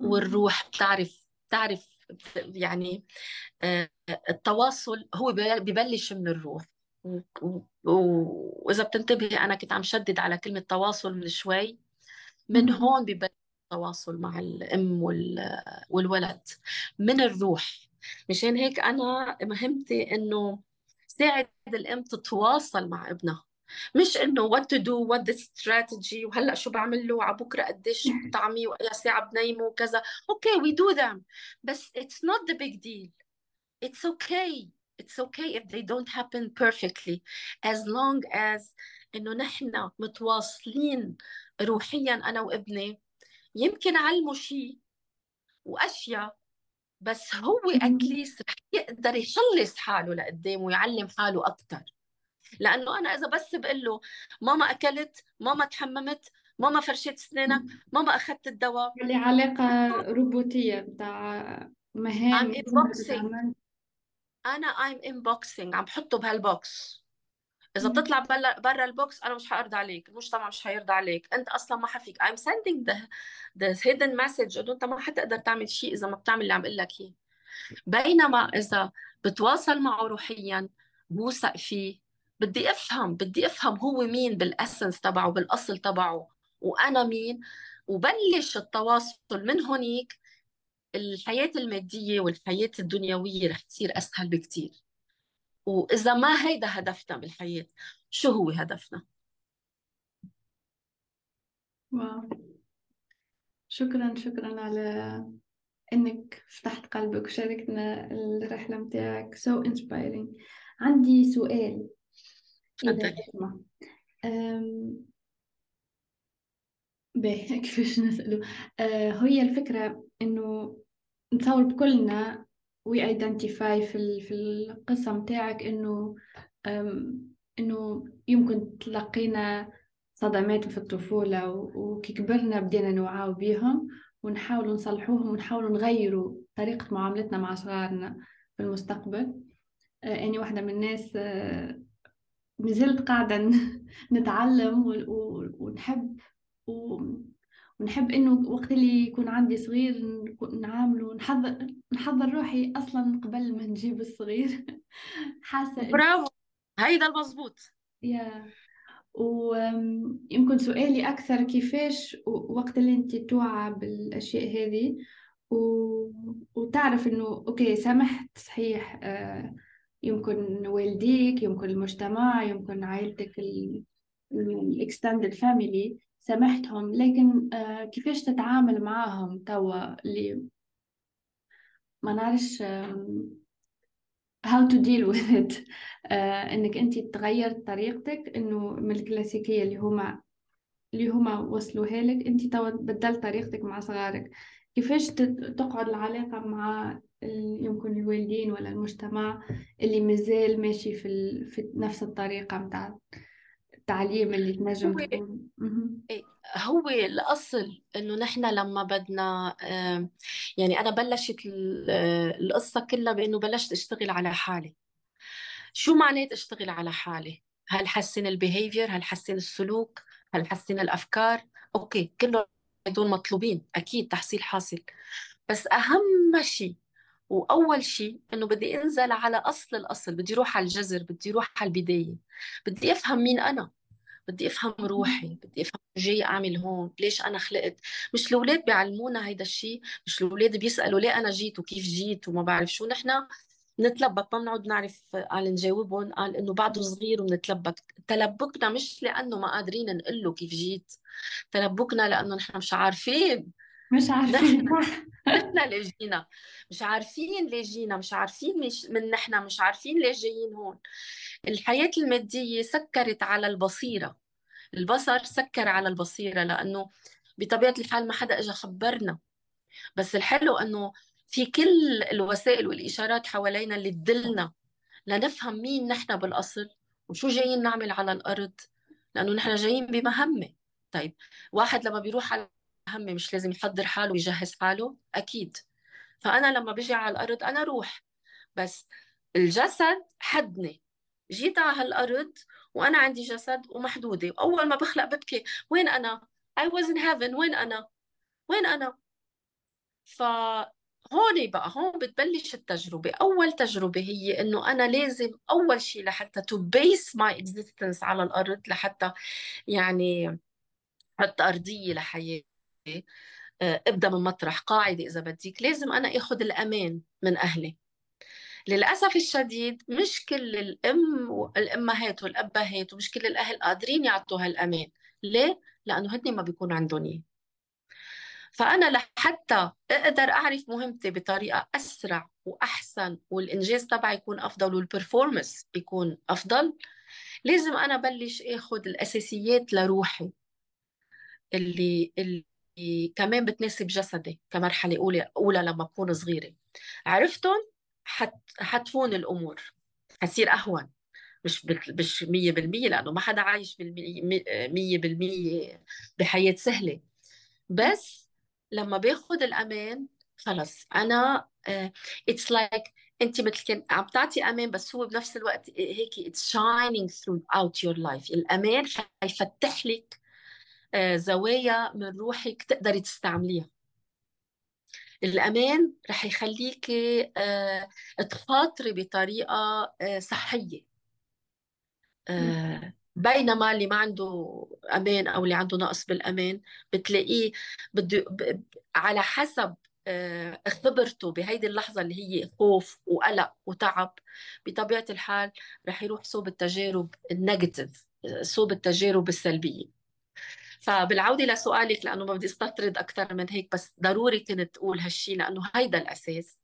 والروح بتعرف بتعرف يعني آه، التواصل هو ببلش من الروح. وإذا بتنتبهي أنا كنت عم شدد على كلمة تواصل من شوي. من هون ببلش التواصل مع الأم والولد. من الروح. مشان هيك أنا مهمتي إنه ساعد الأم تتواصل مع ابنها. مش إنه what to do what the strategy وهلأ شو بعمل له على بكره قديش بطعميه واي ساعة بنيمه وكذا. أوكي we do them. بس it's not the big deal. It's okay. It's okay if they don't happen perfectly. As long as إنه نحن متواصلين روحيا أنا وابني يمكن علمه شيء وأشياء بس هو اتليست رح يقدر يخلص حاله لقدام ويعلم حاله أكثر لأنه أنا إذا بس بقول له ماما أكلت ماما تحممت ماما فرشت اسنانك ماما أخذت الدواء اللي علاقة روبوتية بتاع مهام أنا I'm unboxing عم بحطه بهال box إذا بتطلع برا ال box أنا مش حارضى عليك المجتمع مش حيرضى عليك أنت أصلا ما حفيك. I'm sending the the hidden message إنه أنت ما حتقدر تعمل شيء إذا ما بتعمل اللي عم أقول لك إياه. بينما إذا بتواصل معه روحيا بوثق فيه بدي أفهم بدي أفهم هو مين بالاسنس تبعه بالأصل تبعه وأنا مين وبلش التواصل من هونيك الحياة المادية والحياة الدنيوية رح تصير أسهل بكتير. وإذا ما هيدا هدفنا بالحياة شو هو هدفنا؟ واو. شكرا شكرا على إنك فتحت قلبك وشاركنا الرحلة متاعك. So inspiring. عندي سؤال باهي كيفاش نسأله؟ آه هي الفكرة إنه نتصور بكلنا و identify في في القصة متاعك إنه إنه يمكن تلقينا صدمات في الطفولة وكي كبرنا بدينا نوعاو بيهم ونحاول نصلحوهم ونحاول نغيروا طريقة معاملتنا مع صغارنا في المستقبل. آه، يعني واحدة من الناس آه، مازلت قاعدة نتعلم ونحب ونحب إنه وقت اللي يكون عندي صغير نعامله نحضر نحضر روحي أصلا قبل ما نجيب الصغير. حاسة برافو. هيدا المضبوط يا. ويمكن سؤالي أكثر كيفاش وقت اللي انت توعى بالأشياء هذه؟ و... وتعرف إنه okay سمحت صحيح آه يمكن والديك يمكن المجتمع يمكن عائلتك ال extended family سامحتهم لكن آه، كيفاش تتعامل معاهم توا اللي ما نعرفش how to deal with it. آه، إنك انت تغير طريقتك إنه من الكلاسيكية اللي هما اللي هما وصلوها لك انت توا بدلت طريقتك مع صغارك. كيفاش تقعد العلاقة مع يمكن الوالدين ولا المجتمع اللي مازال ماشي في, ال... في نفس الطريقة متاع التعليم اللي تنجم تكون إيه، هو الأصل إنه نحن لما بدنا يعني أنا بلشت القصة كلها بإنه بلشت أشتغل على حالي شو معنات أشتغل على حالي؟ هل حسن ال behavior؟ هل حسن السلوك؟ هل حسن الأفكار؟ okay كله هدول مطلوبين أكيد تحصيل حاصل بس أهم شيء وأول شيء إنه بدي أنزل على أصل الأصل بدي أروح على الجذر بدي أروح على البداية. بدي أفهم مين أنا بدي أفهم روحي بدي أفهم جاي أعمل هون ليش أنا خلقت. مش الأولاد بيعلمونا هيدا الشيء مش الأولاد بيسألوا ليه أنا جيت وكيف جيت وما بعرف شو. نحن نتلبك ما بنقعد نعرف قال نجاوبهم قال إنه بعده صغير وبنتلبك تلبكنا مش لأنه ما قادرين نقول له كيف جيت. تلبكنا لأنه نحن مش عارفين مش عارفين. نحن اللي جينا مش عارفين ليه جينا مش عارفين مش من نحن مش عارفين ليش جايين هون. الحياة المادية سكرت على البصيرة. البصر سكر على البصيرة لأنه بطبيعة الحال ما حدا إجا خبرنا. بس الحلو أنه في كل الوسائل والإشارات حوالينا اللي تدلنا لنفهم مين نحن بالأصل وشو جايين نعمل على الأرض. لأنه نحن جايين بمهمة. طيب واحد لما بيروح على مهمة مش لازم يحضر حاله ويجهز حاله أكيد. فأنا لما بيجي على الأرض أنا روح. بس الجسد حدني جيت على هالأرض وأنا عندي جسد ومحدودة. أول ما بخلق ببكي وين أنا؟ I was in heaven. وين أنا؟ وين أنا؟ فهون بقى هون بتبلش التجربة. أول تجربة هي إنه أنا لازم أول شيء لحتى to base my existence على الأرض لحتى يعني حط أرضية لحياتي. ابدأ من مطرح. قاعدة إذا بدك لازم أنا اخذ الأمان من أهلي. للأسف الشديد مش كل الأم والامهات والأبهات ومش كل الأهل قادرين يعطوا هالأمان. ليه؟ لأنه هن ما بيكون عندهم إياه. فأنا لحتى أقدر أعرف مهمتي بطريقة أسرع وأحسن والإنجاز تبعي يكون أفضل والبرفورمنس يكون أفضل لازم أنا بلش اخذ الأساسيات لروحي اللي اللي كمان بتناسب جسدي كمرحلة أولى أولى لما بكون صغيرة. عرفتهم؟ حت حتفون الأمور. حتصير أهون. مش مش 100% لأنه ما حدا عايش بالمية 100% بحياة سهلة. بس لما باخذ الأمان خلص. أنا it's uh, like like انت مثل كان عم تعطي أمان بس هو بنفس الوقت هيك it's shining throughout your life الأمان حيفتح لك زوايا من روحك تقدري تستعمليها. الأمان رح يخليك uh, تخاطري بطريقة uh, صحية. بينما اللي ما عنده أمان أو اللي عنده نقص بالأمان بتلاقيه بده. على حسب آه، خبرته بهيدي اللحظة اللي هي خوف وقلق وتعب بطبيعة الحال رح يروح صوب التجارب النيجاتيف صوب التجارب السلبية. فبالعودة لسؤالك لأنه ما بدي استطرد أكثر من هيك بس ضروري كنت أقول هالشي لأنه هيدا الأساس.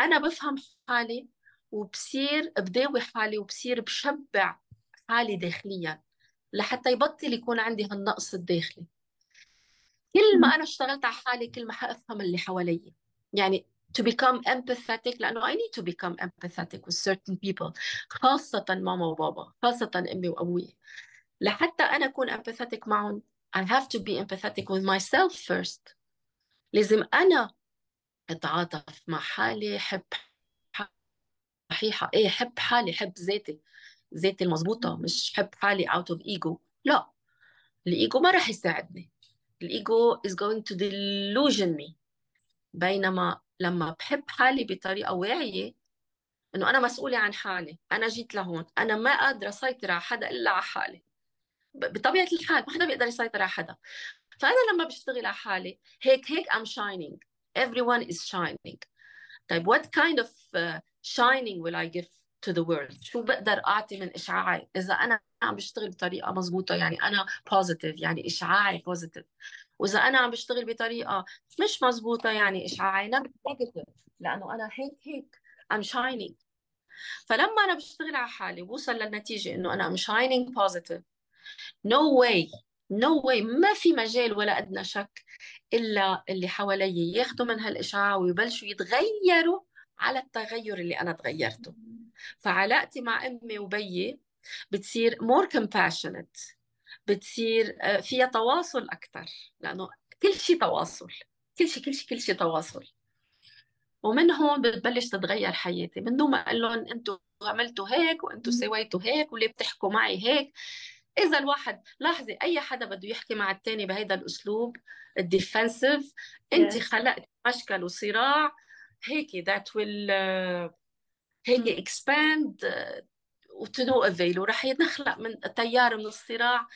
أنا بفهم حالي وبصير بداوي حالي وبصير بشبع حالي داخليا لحتى يبطل يكون عندي هالنقص الداخلي. كل ما أنا اشتغلت على حالي كل ما حأفهم اللي حوالي. يعني to become empathetic لأنه I need to become empathetic with certain people خاصة ماما وبابا خاصة أمي وأبوي. لحتى أنا أكون empathetic معهم I have to be empathetic with myself first. لازم أنا أتعاطف مع حالي حب صحيحة إيه حب حالي حب ذاتي ذاتي المضبوطة مش حب حالي out of ego لا الإيجو ما راح يساعدني. الإيجو is going to delusion me. بينما لما بحب حالي بطريقة واعية إنه أنا مسؤولة عن حالي أنا جيت لهون أنا ما قادرة أسيطر على حدا إلا على حالي. بطبيعة الحال ما حدا بيقدر يسيطر على حدا. فأنا لما بشتغل على حالي هيك هيك I'm shining. Everyone is shining. طيب what kind of uh, shining will I give to the world شو بقدر أعطي من إشعاعي؟ إذا أنا عم بشتغل بطريقة مزبوطة يعني أنا positive يعني إشعاعي positive وإذا أنا عم بشتغل بطريقة مش مزبوطة يعني إشعاعي نيجاتيف لأنه أنا هيك هيك I'm shining. فلما أنا بشتغل على حالي وبوصل للنتيجة إنه أنا I'm shining positive no way. No way. ما في مجال ولا أدنى شك إلا اللي حوالي ياخذوا من هالإشعاع ويبلشوا يتغيروا على التغير اللي أنا تغيرته. فعلاقتي مع أمي وبيي بتصير more compassionate بتصير آه، فيها تواصل أكثر لأنه كل شيء تواصل كل شيء كل شيء كل شيء تواصل. ومن هون بتبلش تتغير حياتي. من دون ما أقول لهم أنتم عملتوا هيك وأنتم سويتوا هيك وليه بتحكوا معي هيك إذا الواحد لاحظي أي حدا بده يحكي مع الثاني بهيدا الأسلوب ال defensive انت خلقت مشكل وصراع هيك that will uh, هيك expand و to no avail وراح ينخلق من تيار من الصراع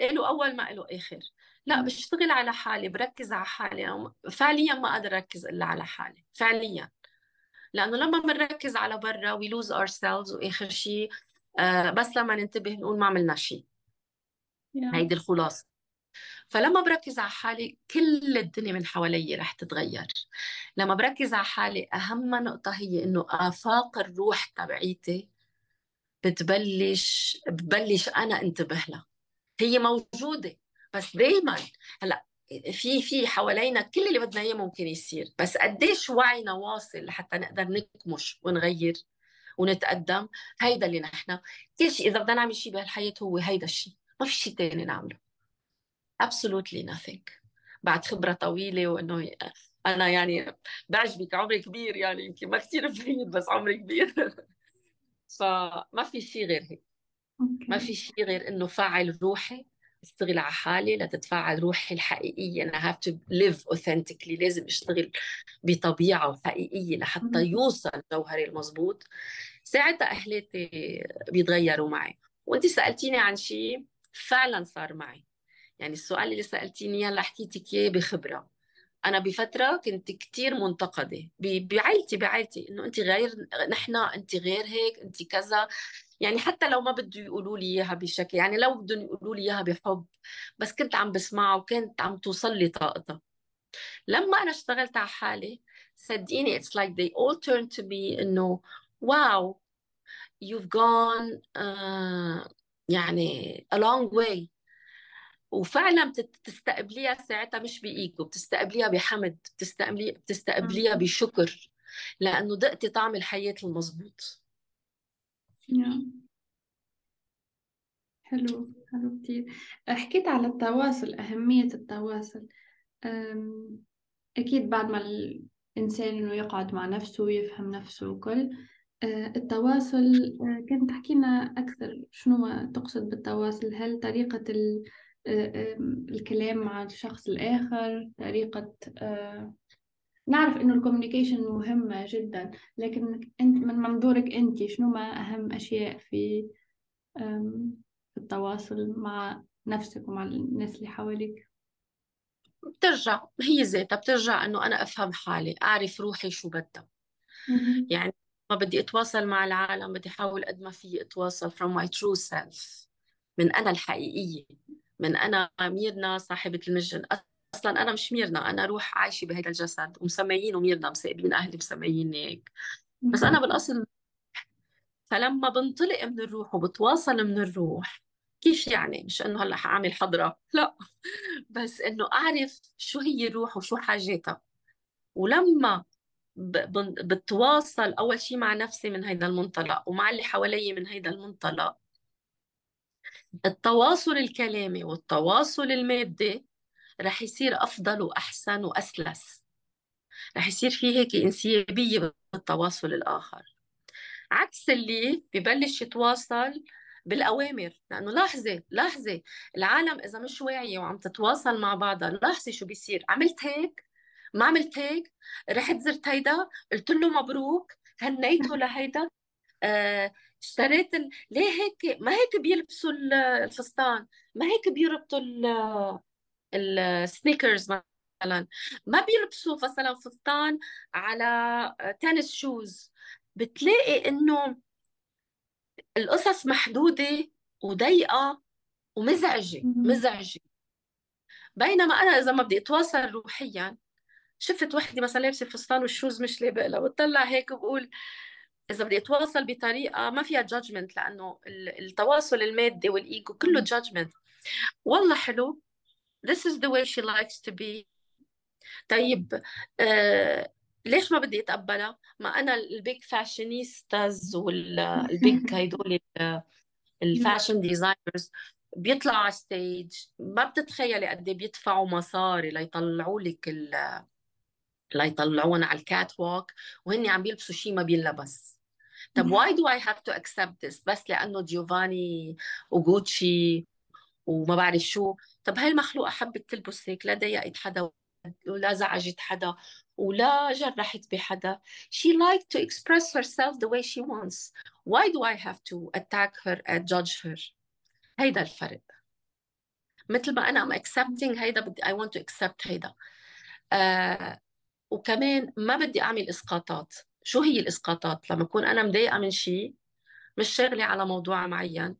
له أول ما له آخر. لا بشتغل على حالي بركز على حالي فعليا ما أقدر أركز إلا على حالي فعليا. لأنه لما بنركز على برا we lose ourselves وآخر شيء آه بس لما ننتبه نقول ما عملنا شيء yeah. هيدي الخلاصة. فلما بركز على حالي كل الدنيا من حوالي رح تتغير. لما بركز على حالي أهم نقطة هي إنه آفاق الروح تبعيتي بتبلش ببلش أنا انتبه لها. هي موجودة بس دايما هلأ في في حوالينا كل اللي بدنا إياه ممكن يصير. بس قديش وعينا واصل لحتى نقدر نكمش ونغير ونتقدم؟ هيدا اللي نحن. كل شيء إذا بدنا نعمل شيء بهالحياة هو هيدا الشيء. ما في شيء ثاني نعمله. Absolutely nothing. بعد خبرة طويلة وإنه أنا يعني بعجبك عمري كبير يعني يمكن ما كثير بعيد بس عمري كبير. فما في شيء غير هيك. ما في شيء غير إنه فعل روحي اشتغل على حالي لتتفاعل روحي الحقيقية. أنا have to live authentically. لازم أشتغل بطبيعة حقيقية لحتى يوصل جوهري المضبوط ساعتها أهلاتي بيتغيروا معي. وانت سألتيني عن شيء فعلا صار معي. يعني السؤال اللي سألتيني اللي حكيتك إياه بخبرة. أنا بفترة كنت كتير منتقدة. بعائلتي بعائلتي. إنه انت غير نحن انت غير هيك انت كذا. يعني حتى لو ما بده يقولوا لي إياها بشكل يعني لو بدهم يقولوا لي إياها بحب بس كنت عم بسمعها وكانت عم توصل لي طاقتها. لما أنا اشتغلت على حالي صدقيني it's like they all turn to me إنه واو you've gone uh, يعني a long way. وفعلا بتستقبليها ساعتها مش بإيجو بتستقبليها بحمد بتستقبليها بتستقبليها بشكر لأنه دقتي طعم الحياة المضبوط حلو حلو كتير. حكيت على التواصل أهمية التواصل. أكيد بعد ما الإنسان إنه يقعد مع نفسه ويفهم نفسه وكل التواصل آه، كنت تحكي لنا أكثر شنو تقصد بالتواصل؟ هل طريقة آه، الكلام مع الشخص الآخر طريقة نعرف إنه الكوميونيكيشن مهمة جدا لكن أنت من منظورك أنت شنو ما أهم أشياء في التواصل مع نفسك ومع الناس اللي حواليك؟ بترجع هي ذاتها بترجع إنه أنا أفهم حالي أعرف روحي شو بدها. يعني ما بدي أتواصل مع العالم بدي أحاول قد ما في أتواصل from my true self من أنا الحقيقية من أنا ميرنا صاحبة المجن. أصلا أنا مش ميرنا أنا روح عايشة بهذا الجسد ومسميينه ميرنا مسايبين أهلي مسمييني هيك. بس أنا بالأصل فلما بنطلق من الروح وبتواصل من الروح كيف يعني؟ مش إنه هلأ حأعمل حضرة لا. بس إنه أعرف شو هي الروح وشو حاجاتها. ولما بتواصل أول شيء مع نفسي من هيدا المنطلق ومع اللي حوالي من هيدا المنطلق. التواصل الكلامي والتواصل المادي رح يصير أفضل وأحسن وأسلس. رح يصير في هيك إنسيابية بالتواصل الآخر. عكس اللي ببلش يتواصل بالأوامر لأنه لاحظي لاحظي العالم إذا مش واعية وعم تتواصل مع بعضها لاحظي شو بيصير. عملت هيك؟ ما عملت هيك؟ رحت زرت هيدا قلت له مبروك هنيته لهيدا. آه اشتريت ال... ليه هيك؟ ما هيك بيلبسوا الفستان ما هيك بيربطوا ال sneakers مثلا. ما بيلبسوا مثلا فستان على tennis shoes بتلاقي إنه القصص محدودة وضيقة ومزعجة مزعجة. بينما أنا إذا ما بدي أتواصل روحيا شفت وحدة مثلا لابسة فستان وال shoes مش لابق لها بتطلع هيك وبقول إذا بدي أتواصل بطريقة ما فيها judgment لأنه التواصل المادي والإيجو كله judgment والله حلو. This is the way she likes to be. طيب آه ليش ما بدي أتقبلها؟ ما أنا ال big fashionistas وال big هيدول ال fashion designers بيطلعوا على stage ما بتتخيلي قد إيه بيدفعوا مصاري ليطلعوا لك ليطلعونا على ال catwalk وهن عم بيلبسوا شيء ما بينلبس. طب why do I have to accept this بس لأنه جيوفاني وجوتشي وما بعرف شو. طب هاي المخلوقة حبت تلبس هيك لا ضايقت حدا ولا زعجت حدا ولا جرحت بحدا. She liked to express herself the way she wants. Why do I have to attack her and judge her? هيدا الفرق. مثل ما أنا am accepting هيدا بدي I want to accept هيدا. آه وكمان ما بدي أعمل إسقاطات. شو هي الإسقاطات؟ لما أكون أنا مضايقة من شيء مش شاغلة على موضوع معين.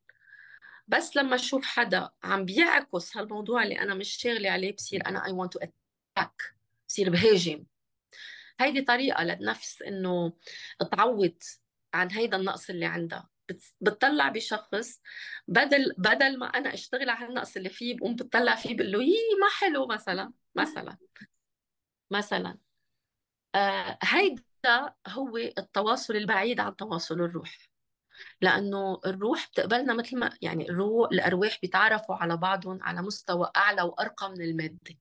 بس لما أشوف حدا عم بيعكس هالموضوع اللي أنا مش شاغلة عليه بصير أنا I want to attack بصير بهاجم. هيدي طريقة للنفس إنه تعوض عن هيدا النقص اللي عندها. بتطلع بشخص بدل بدل ما أنا أشتغل على النقص اللي فيه بقوم بتطلع فيه بقول له يي ما حلو مثلا مثلا. مثلا. آه هيدا هو التواصل البعيد عن تواصل الروح لأنه الروح بتقبلنا مثل ما يعني الروح الأرواح بيتعرفوا على بعضهم على مستوى أعلى وأرقى من المادة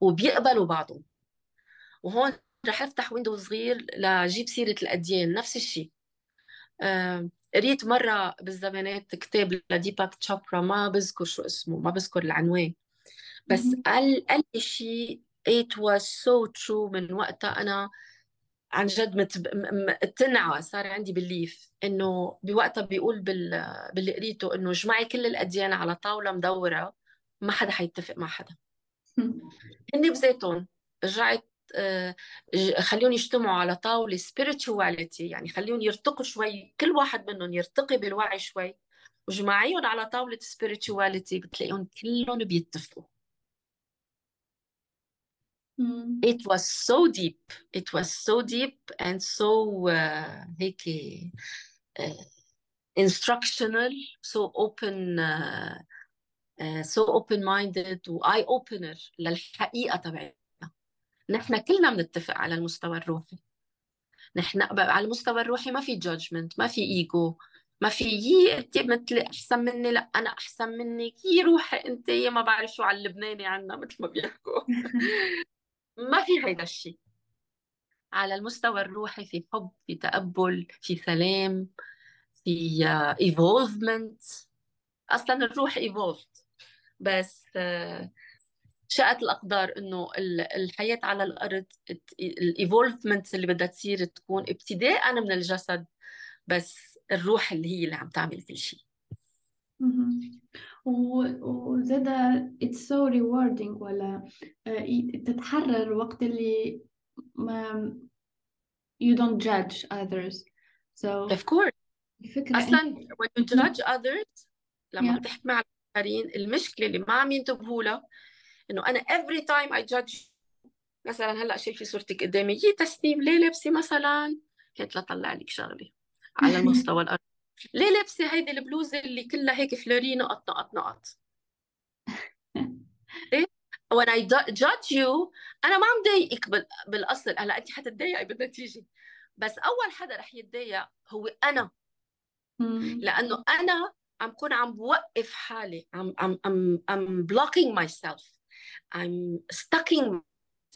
وبيقبلوا بعضهم. وهون رح أفتح ويندو صغير لجيب سيرة الأديان نفس الشيء آه، قريت مرة بالزمانات كتاب لديباك تشابرا ما بذكر شو اسمه ما بذكر العنوان. بس قال قال لي شيء it was so true. من وقتها أنا عن جد متب... تنعى صار عندي بليف إنه بوقتها بيقول بال... باللي قريته إنه جمعي كل الأديان على طاولة مدورة ما حدا حيتفق مع حدا. هن بذاتهم رجعت آه، خليهم يجتمعوا على طاولة spirituality. يعني خليهم يرتقوا شوي كل واحد منهم يرتقي بالوعي شوي. وجماعيهم على طاولة spirituality بتلاقيهم كلهم بيتفقوا. It was so deep. It was so deep and so uh, هيك uh, instructional, so open uh, uh, so open minded و eye opener للحقيقة تبعتنا. نحن كلنا بنتفق على المستوى الروحي. نحن على المستوى الروحي ما في judgment ما في ego ما في يي أنت مثل أحسن مني لا أنا أحسن منك يي روحي أنت يا ما بعرف شو على اللبناني عنا مثل ما بيحكوا ما في هيدا الشيء على المستوى الروحي في حب في تقبل في سلام في evolvement أصلا الروح evolved بس آه، شاءت الأقدار إنه الحياة على الأرض الايفولفمنت اللي بدها تصير تكون ابتداء من الجسد بس الروح اللي هي اللي عم تعمل كل شيء وزادا it's so rewarding ولا آه، تتحرر وقت اللي ما you don't judge others. So of course. الفكرة أصلا when you judge others لما yeah. بتحكمي على الآخرين المشكلة اللي ما عم ينتبهوا لها إنه أنا every time I judge مثلا هلأ شايفة صورتك قدامي يي تسنيم ليه لابسة مثلا؟ كنت لطلع لك شغلة. على المستوى ليه لابسة هيدي البلوزة اللي كلها هيك فلوري نقط نقط نقط؟ إيه؟ when I judge you أنا ما عم ضايقك بالأصل. هلأ انت حتتضايقي بالنتيجة. بس أول حدا رح يتضايق هو أنا. لأنه أنا عم كون عم بوقف حالي. عم عم عم I'm blocking myself. I'm stucking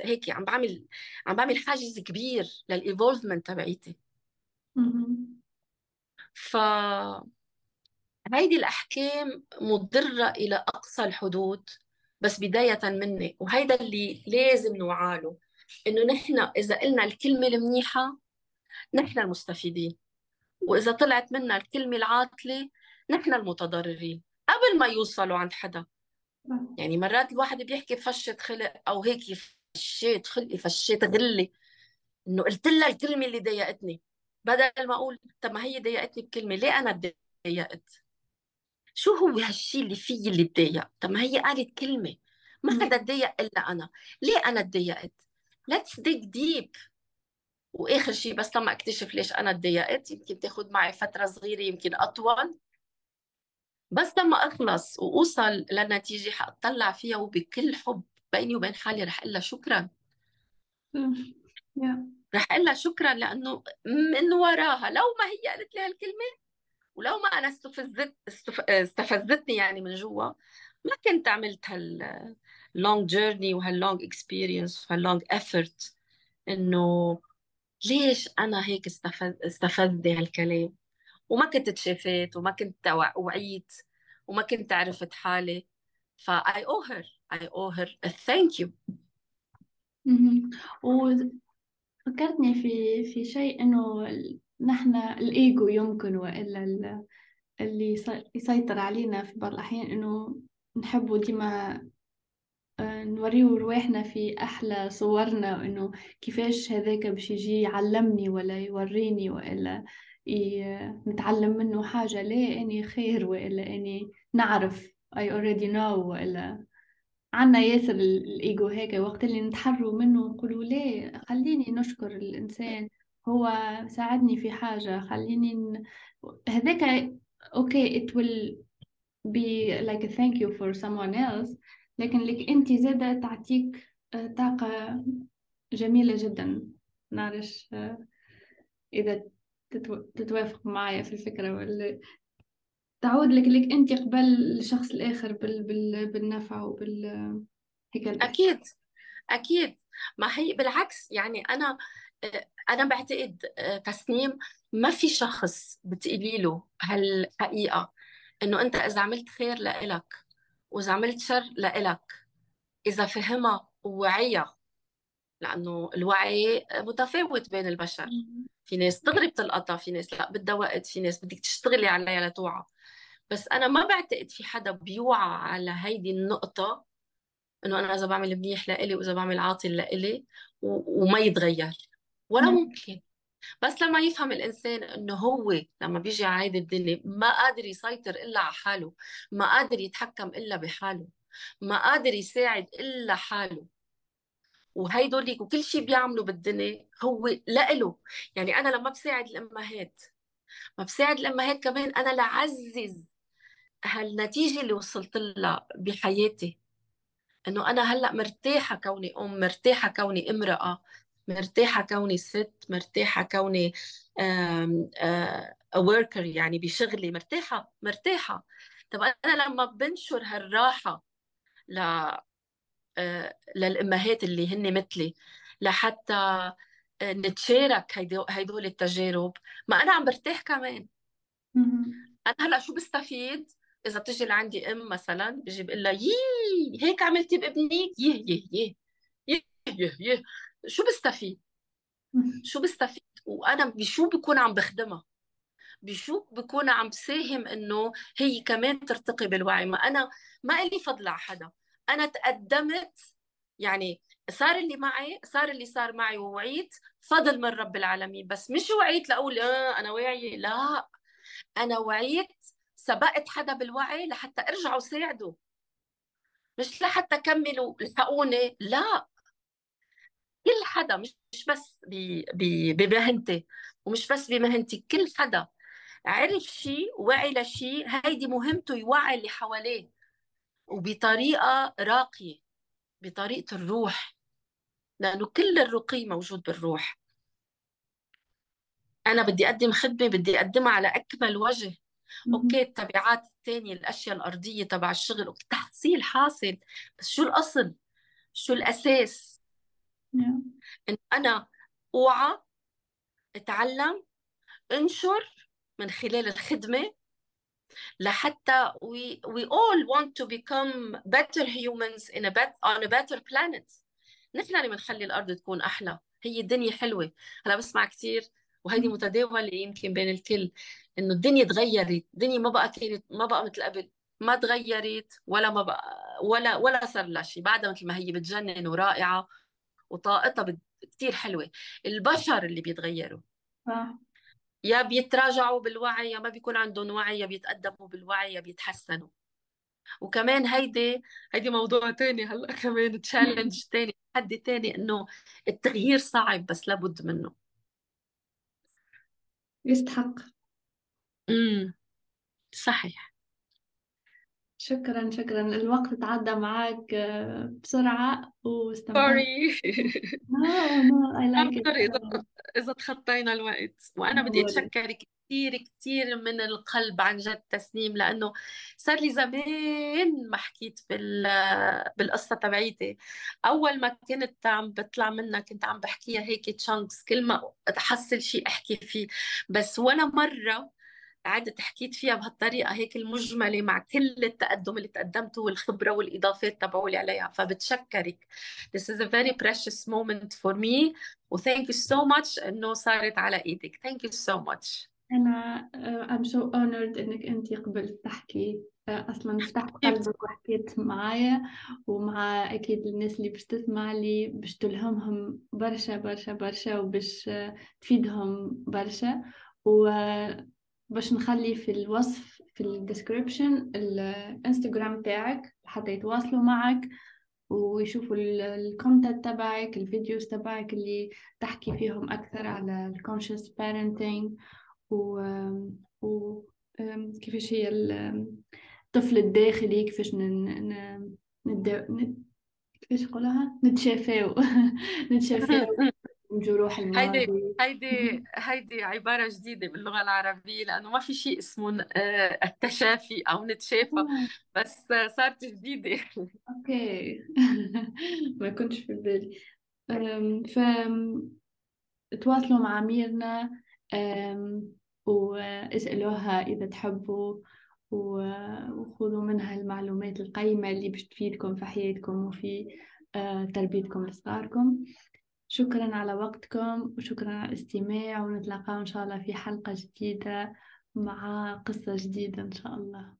هيك عم بعمل عم بعمل حاجز كبير للايفولفمنت تبعيتي. ف هيدي الأحكام مضرة إلى أقصى الحدود بس بداية مني وهيدا اللي لازم نوعاله إنه نحن إذا قلنا الكلمة المنيحة نحن المستفيدين وإذا طلعت منا الكلمة العاطلة نحن المتضررين قبل ما يوصلوا عند حدا. يعني مرات الواحد بيحكي فشة خلق أو هيك فشيت خلقي فشيت غلي إنه قلت لها الكلمة اللي ضايقتني. بدل ما أقول طب ما هي ضايقتني بكلمه ليه أنا تضايقت شو هو هالشيء اللي فيي اللي تضايق طب ما هي قالت كلمة ما حدا تضايق إلا أنا. ليه أنا تضايقت let's dig deep. وآخر شيء بس لما أكتشف ليش أنا تضايقت يمكن تاخذ معي فترة صغيرة يمكن أطول. بس لما أخلص وأوصل لنتيجة حأطلع فيها وبكل حب بيني وبين حالي رح أقول لها شكرا. رح أقول لها شكرا لأنه من وراها لو ما هي قالت لي هالكلمة ولو ما أنا استفزت استفزتني يعني من جوا ما كنت عملت هال long journey وهال long experience وهال long effort إنه ليش أنا هيك استفز استفزني هالكلام؟ وما كنت تشافيت وما كنت وعيت وما كنت عرفت حالي. فا I owe her I owe her a thank you. فكرتني في في شيء إنه نحن الإيجو يمكن وإلا اللي يسيطر علينا في بعض الأحيان إنه نحبه ديما آه، نوريه رواحنا في أحلى صورنا وإنه كيفاش هذاك باش يجي يعلمني ولا يوريني وإلا نتعلم منه حاجة لا إني خير وإلا إني نعرف I already know وإلا عنا ياسر الإيجو هيك وقت اللي نتحروا منه نقولوا ليه خليني نشكر الإنسان هو ساعدني في حاجة خليني ن... هذاك أوكي it will be like a thank you for someone else لكن لك أنت زادة تعطيك آه، طاقة جميلة جدا. نعرف آه، إذا تتوافق معايا في الفكرة ولا تعود لك لك أنت قبل الشخص الآخر بال بال بالنفع وبال هيك أكيد أكيد. ما هي بالعكس يعني أنا أنا بعتقد تسنيم ما في شخص بتقولي له هالحقيقة إنه أنت إذا عملت خير لإلك وإذا عملت شر لإلك إذا فهمها ووعيها لأنه الوعي متفاوت بين البشر. في ناس دغري بتلقطها في ناس لا بدها وقت في ناس بدك تشتغلي عليها لتوعى. بس أنا ما بعتقد في حدا بيوعى على هيدي النقطة إنه أنا إذا بعمل منيح لإلي وإذا بعمل عاطل لإلي. وما يتغير ولا نعم. ممكن بس لما يفهم الإنسان إنه هو لما بيجي هيدي الدنيا ما قادر يسيطر إلا على حاله ما قادر يتحكم إلا بحاله ما قادر يساعد إلا حاله وهيدول وكل شيء بيعمله بالدنيا هو لإله يعني أنا لما بساعد الأمهات ما بساعد الأمهات كمان أنا لعزز هالنتيجة اللي وصلت لها بحياتي؟ إنه أنا هلأ مرتاحة كوني أم مرتاحة كوني امرأة مرتاحة كوني ست مرتاحة كوني وركر يعني بشغلي مرتاحة مرتاحة. طب أنا لما بنشر هالراحة ل للأمهات اللي هن مثلي لحتى نتشارك هيدول التجارب ما أنا عم برتاح كمان. أنا هلأ شو بستفيد؟ إذا بتجي لعندي أم مثلا بيجي بقول لها يي هيك عملتي بابنك يه يه يه يه يه يه. شو بستفيد شو بستفيد وأنا بشو بكون عم بخدمها؟ بشو بكون عم بساهم إنه هي كمان ترتقي بالوعي؟ ما أنا ما لي فضل على حدا. أنا تقدمت يعني صار اللي معي صار اللي صار معي ووعيت فضل من رب العالمين. بس مش وعيت لأقول آه أنا واعية. لا أنا وعيت سبقت حدا بالوعي لحتى ارجع وساعده مش لحتى كملوا الحقوني لا. كل حدا مش بس بمهنتي ومش بس بمهنتي كل حدا عرف شيء وعي لشيء هيدي مهمته يوعي اللي حواليه وبطريقة راقية بطريقة الروح لأنه كل الرقي موجود بالروح. أنا بدي أقدم خدمة بدي أقدمها على أكمل وجه. okay التبعات الثانية الأشياء الأرضية تبع الشغل okay تحصيل حاصل. بس شو الأصل؟ شو الأساس؟ نعم. إن أنا أوعى أتعلم أنشر من خلال الخدمة لحتى we, we all want to become better humans in a bet, on a better planet. نحن اللي بنخلي الأرض تكون أحلى. هي الدنيا حلوة. هلا بسمع كثير وهيدي متداولة يمكن بين الكل. إنه الدنيا تغيرت الدنيا ما بقى كانت ما بقى مثل قبل ما تغيرت ولا ما بقى ولا ولا صار لها شيء بعدها مثل ما هي بتجنن ورائعة وطاقتها كثير حلوة. البشر اللي بيتغيروا. آه. يا بيتراجعوا بالوعي يا ما بيكون عندهم وعي يا بيتقدموا بالوعي يا بيتحسنوا. وكمان هيدي هيدي موضوع تاني هلأ كمان challenge تاني تحدي تاني إنه التغيير صعب بس لابد منه. يستحق. امم صحيح. شكرا شكرا. الوقت تعدى معك آه، بسرعة واستمتعت. sorry no no I like it. إذا إذا تخطينا الوقت. وأنا بدي أتشكرك كثير كثير من القلب عن جد تسنيم لأنه صار لي زمان ما حكيت بال بالقصة تبعيتي. أول ما كنت عم بطلع منها كنت عم بحكيها هيك تشانكس كل ما أحصل شيء أحكي فيه. بس ولا مرة قعدت حكيت فيها بهالطريقة هيك المجملة مع كل التقدم اللي تقدمته والخبرة والإضافات تبعولي عليها. فبتشكرك. This is a very precious moment for me. و thank you so much إنه صارت على إيدك. Thank you so much. أنا uh, I'm so honored إنك أنت قبلت تحكي. Uh, أصلا فتحت قلبك وحكيت معايا. ومع أكيد الناس اللي باش تسمع لي باش تلهمهم برشا برشا برشا وباش تفيدهم برشا. و باش نخلي في الوصف في الديسكريبشن الإنستغرام تاعك حتى يتواصلوا معك ويشوفوا ال content تبعك ال videos تبعك اللي تحكي فيهم أكثر على ال conscious parenting و, و... كيفاش هي الطفل الداخلي كيفاش. ند... كيفاش نقولها نتشافاو نتشافاو جروح الماضي. هيدي هيدي هيدي عبارة جديدة باللغة العربية لأنه ما في شيء اسمه آه، التشافي أو نتشافى آه. بس صارت جديدة. أوكي. ما كنتش في بالي ف تواصلوا مع ميرنا واسألوها إذا تحبوا وخذوا منها المعلومات القيمة اللي باش تفيدكم في حياتكم وفي آه، تربيتكم لصغاركم. شكرا على وقتكم وشكرا على الاستماع ونتلاقى إن شاء الله في حلقة جديدة مع قصة جديدة إن شاء الله.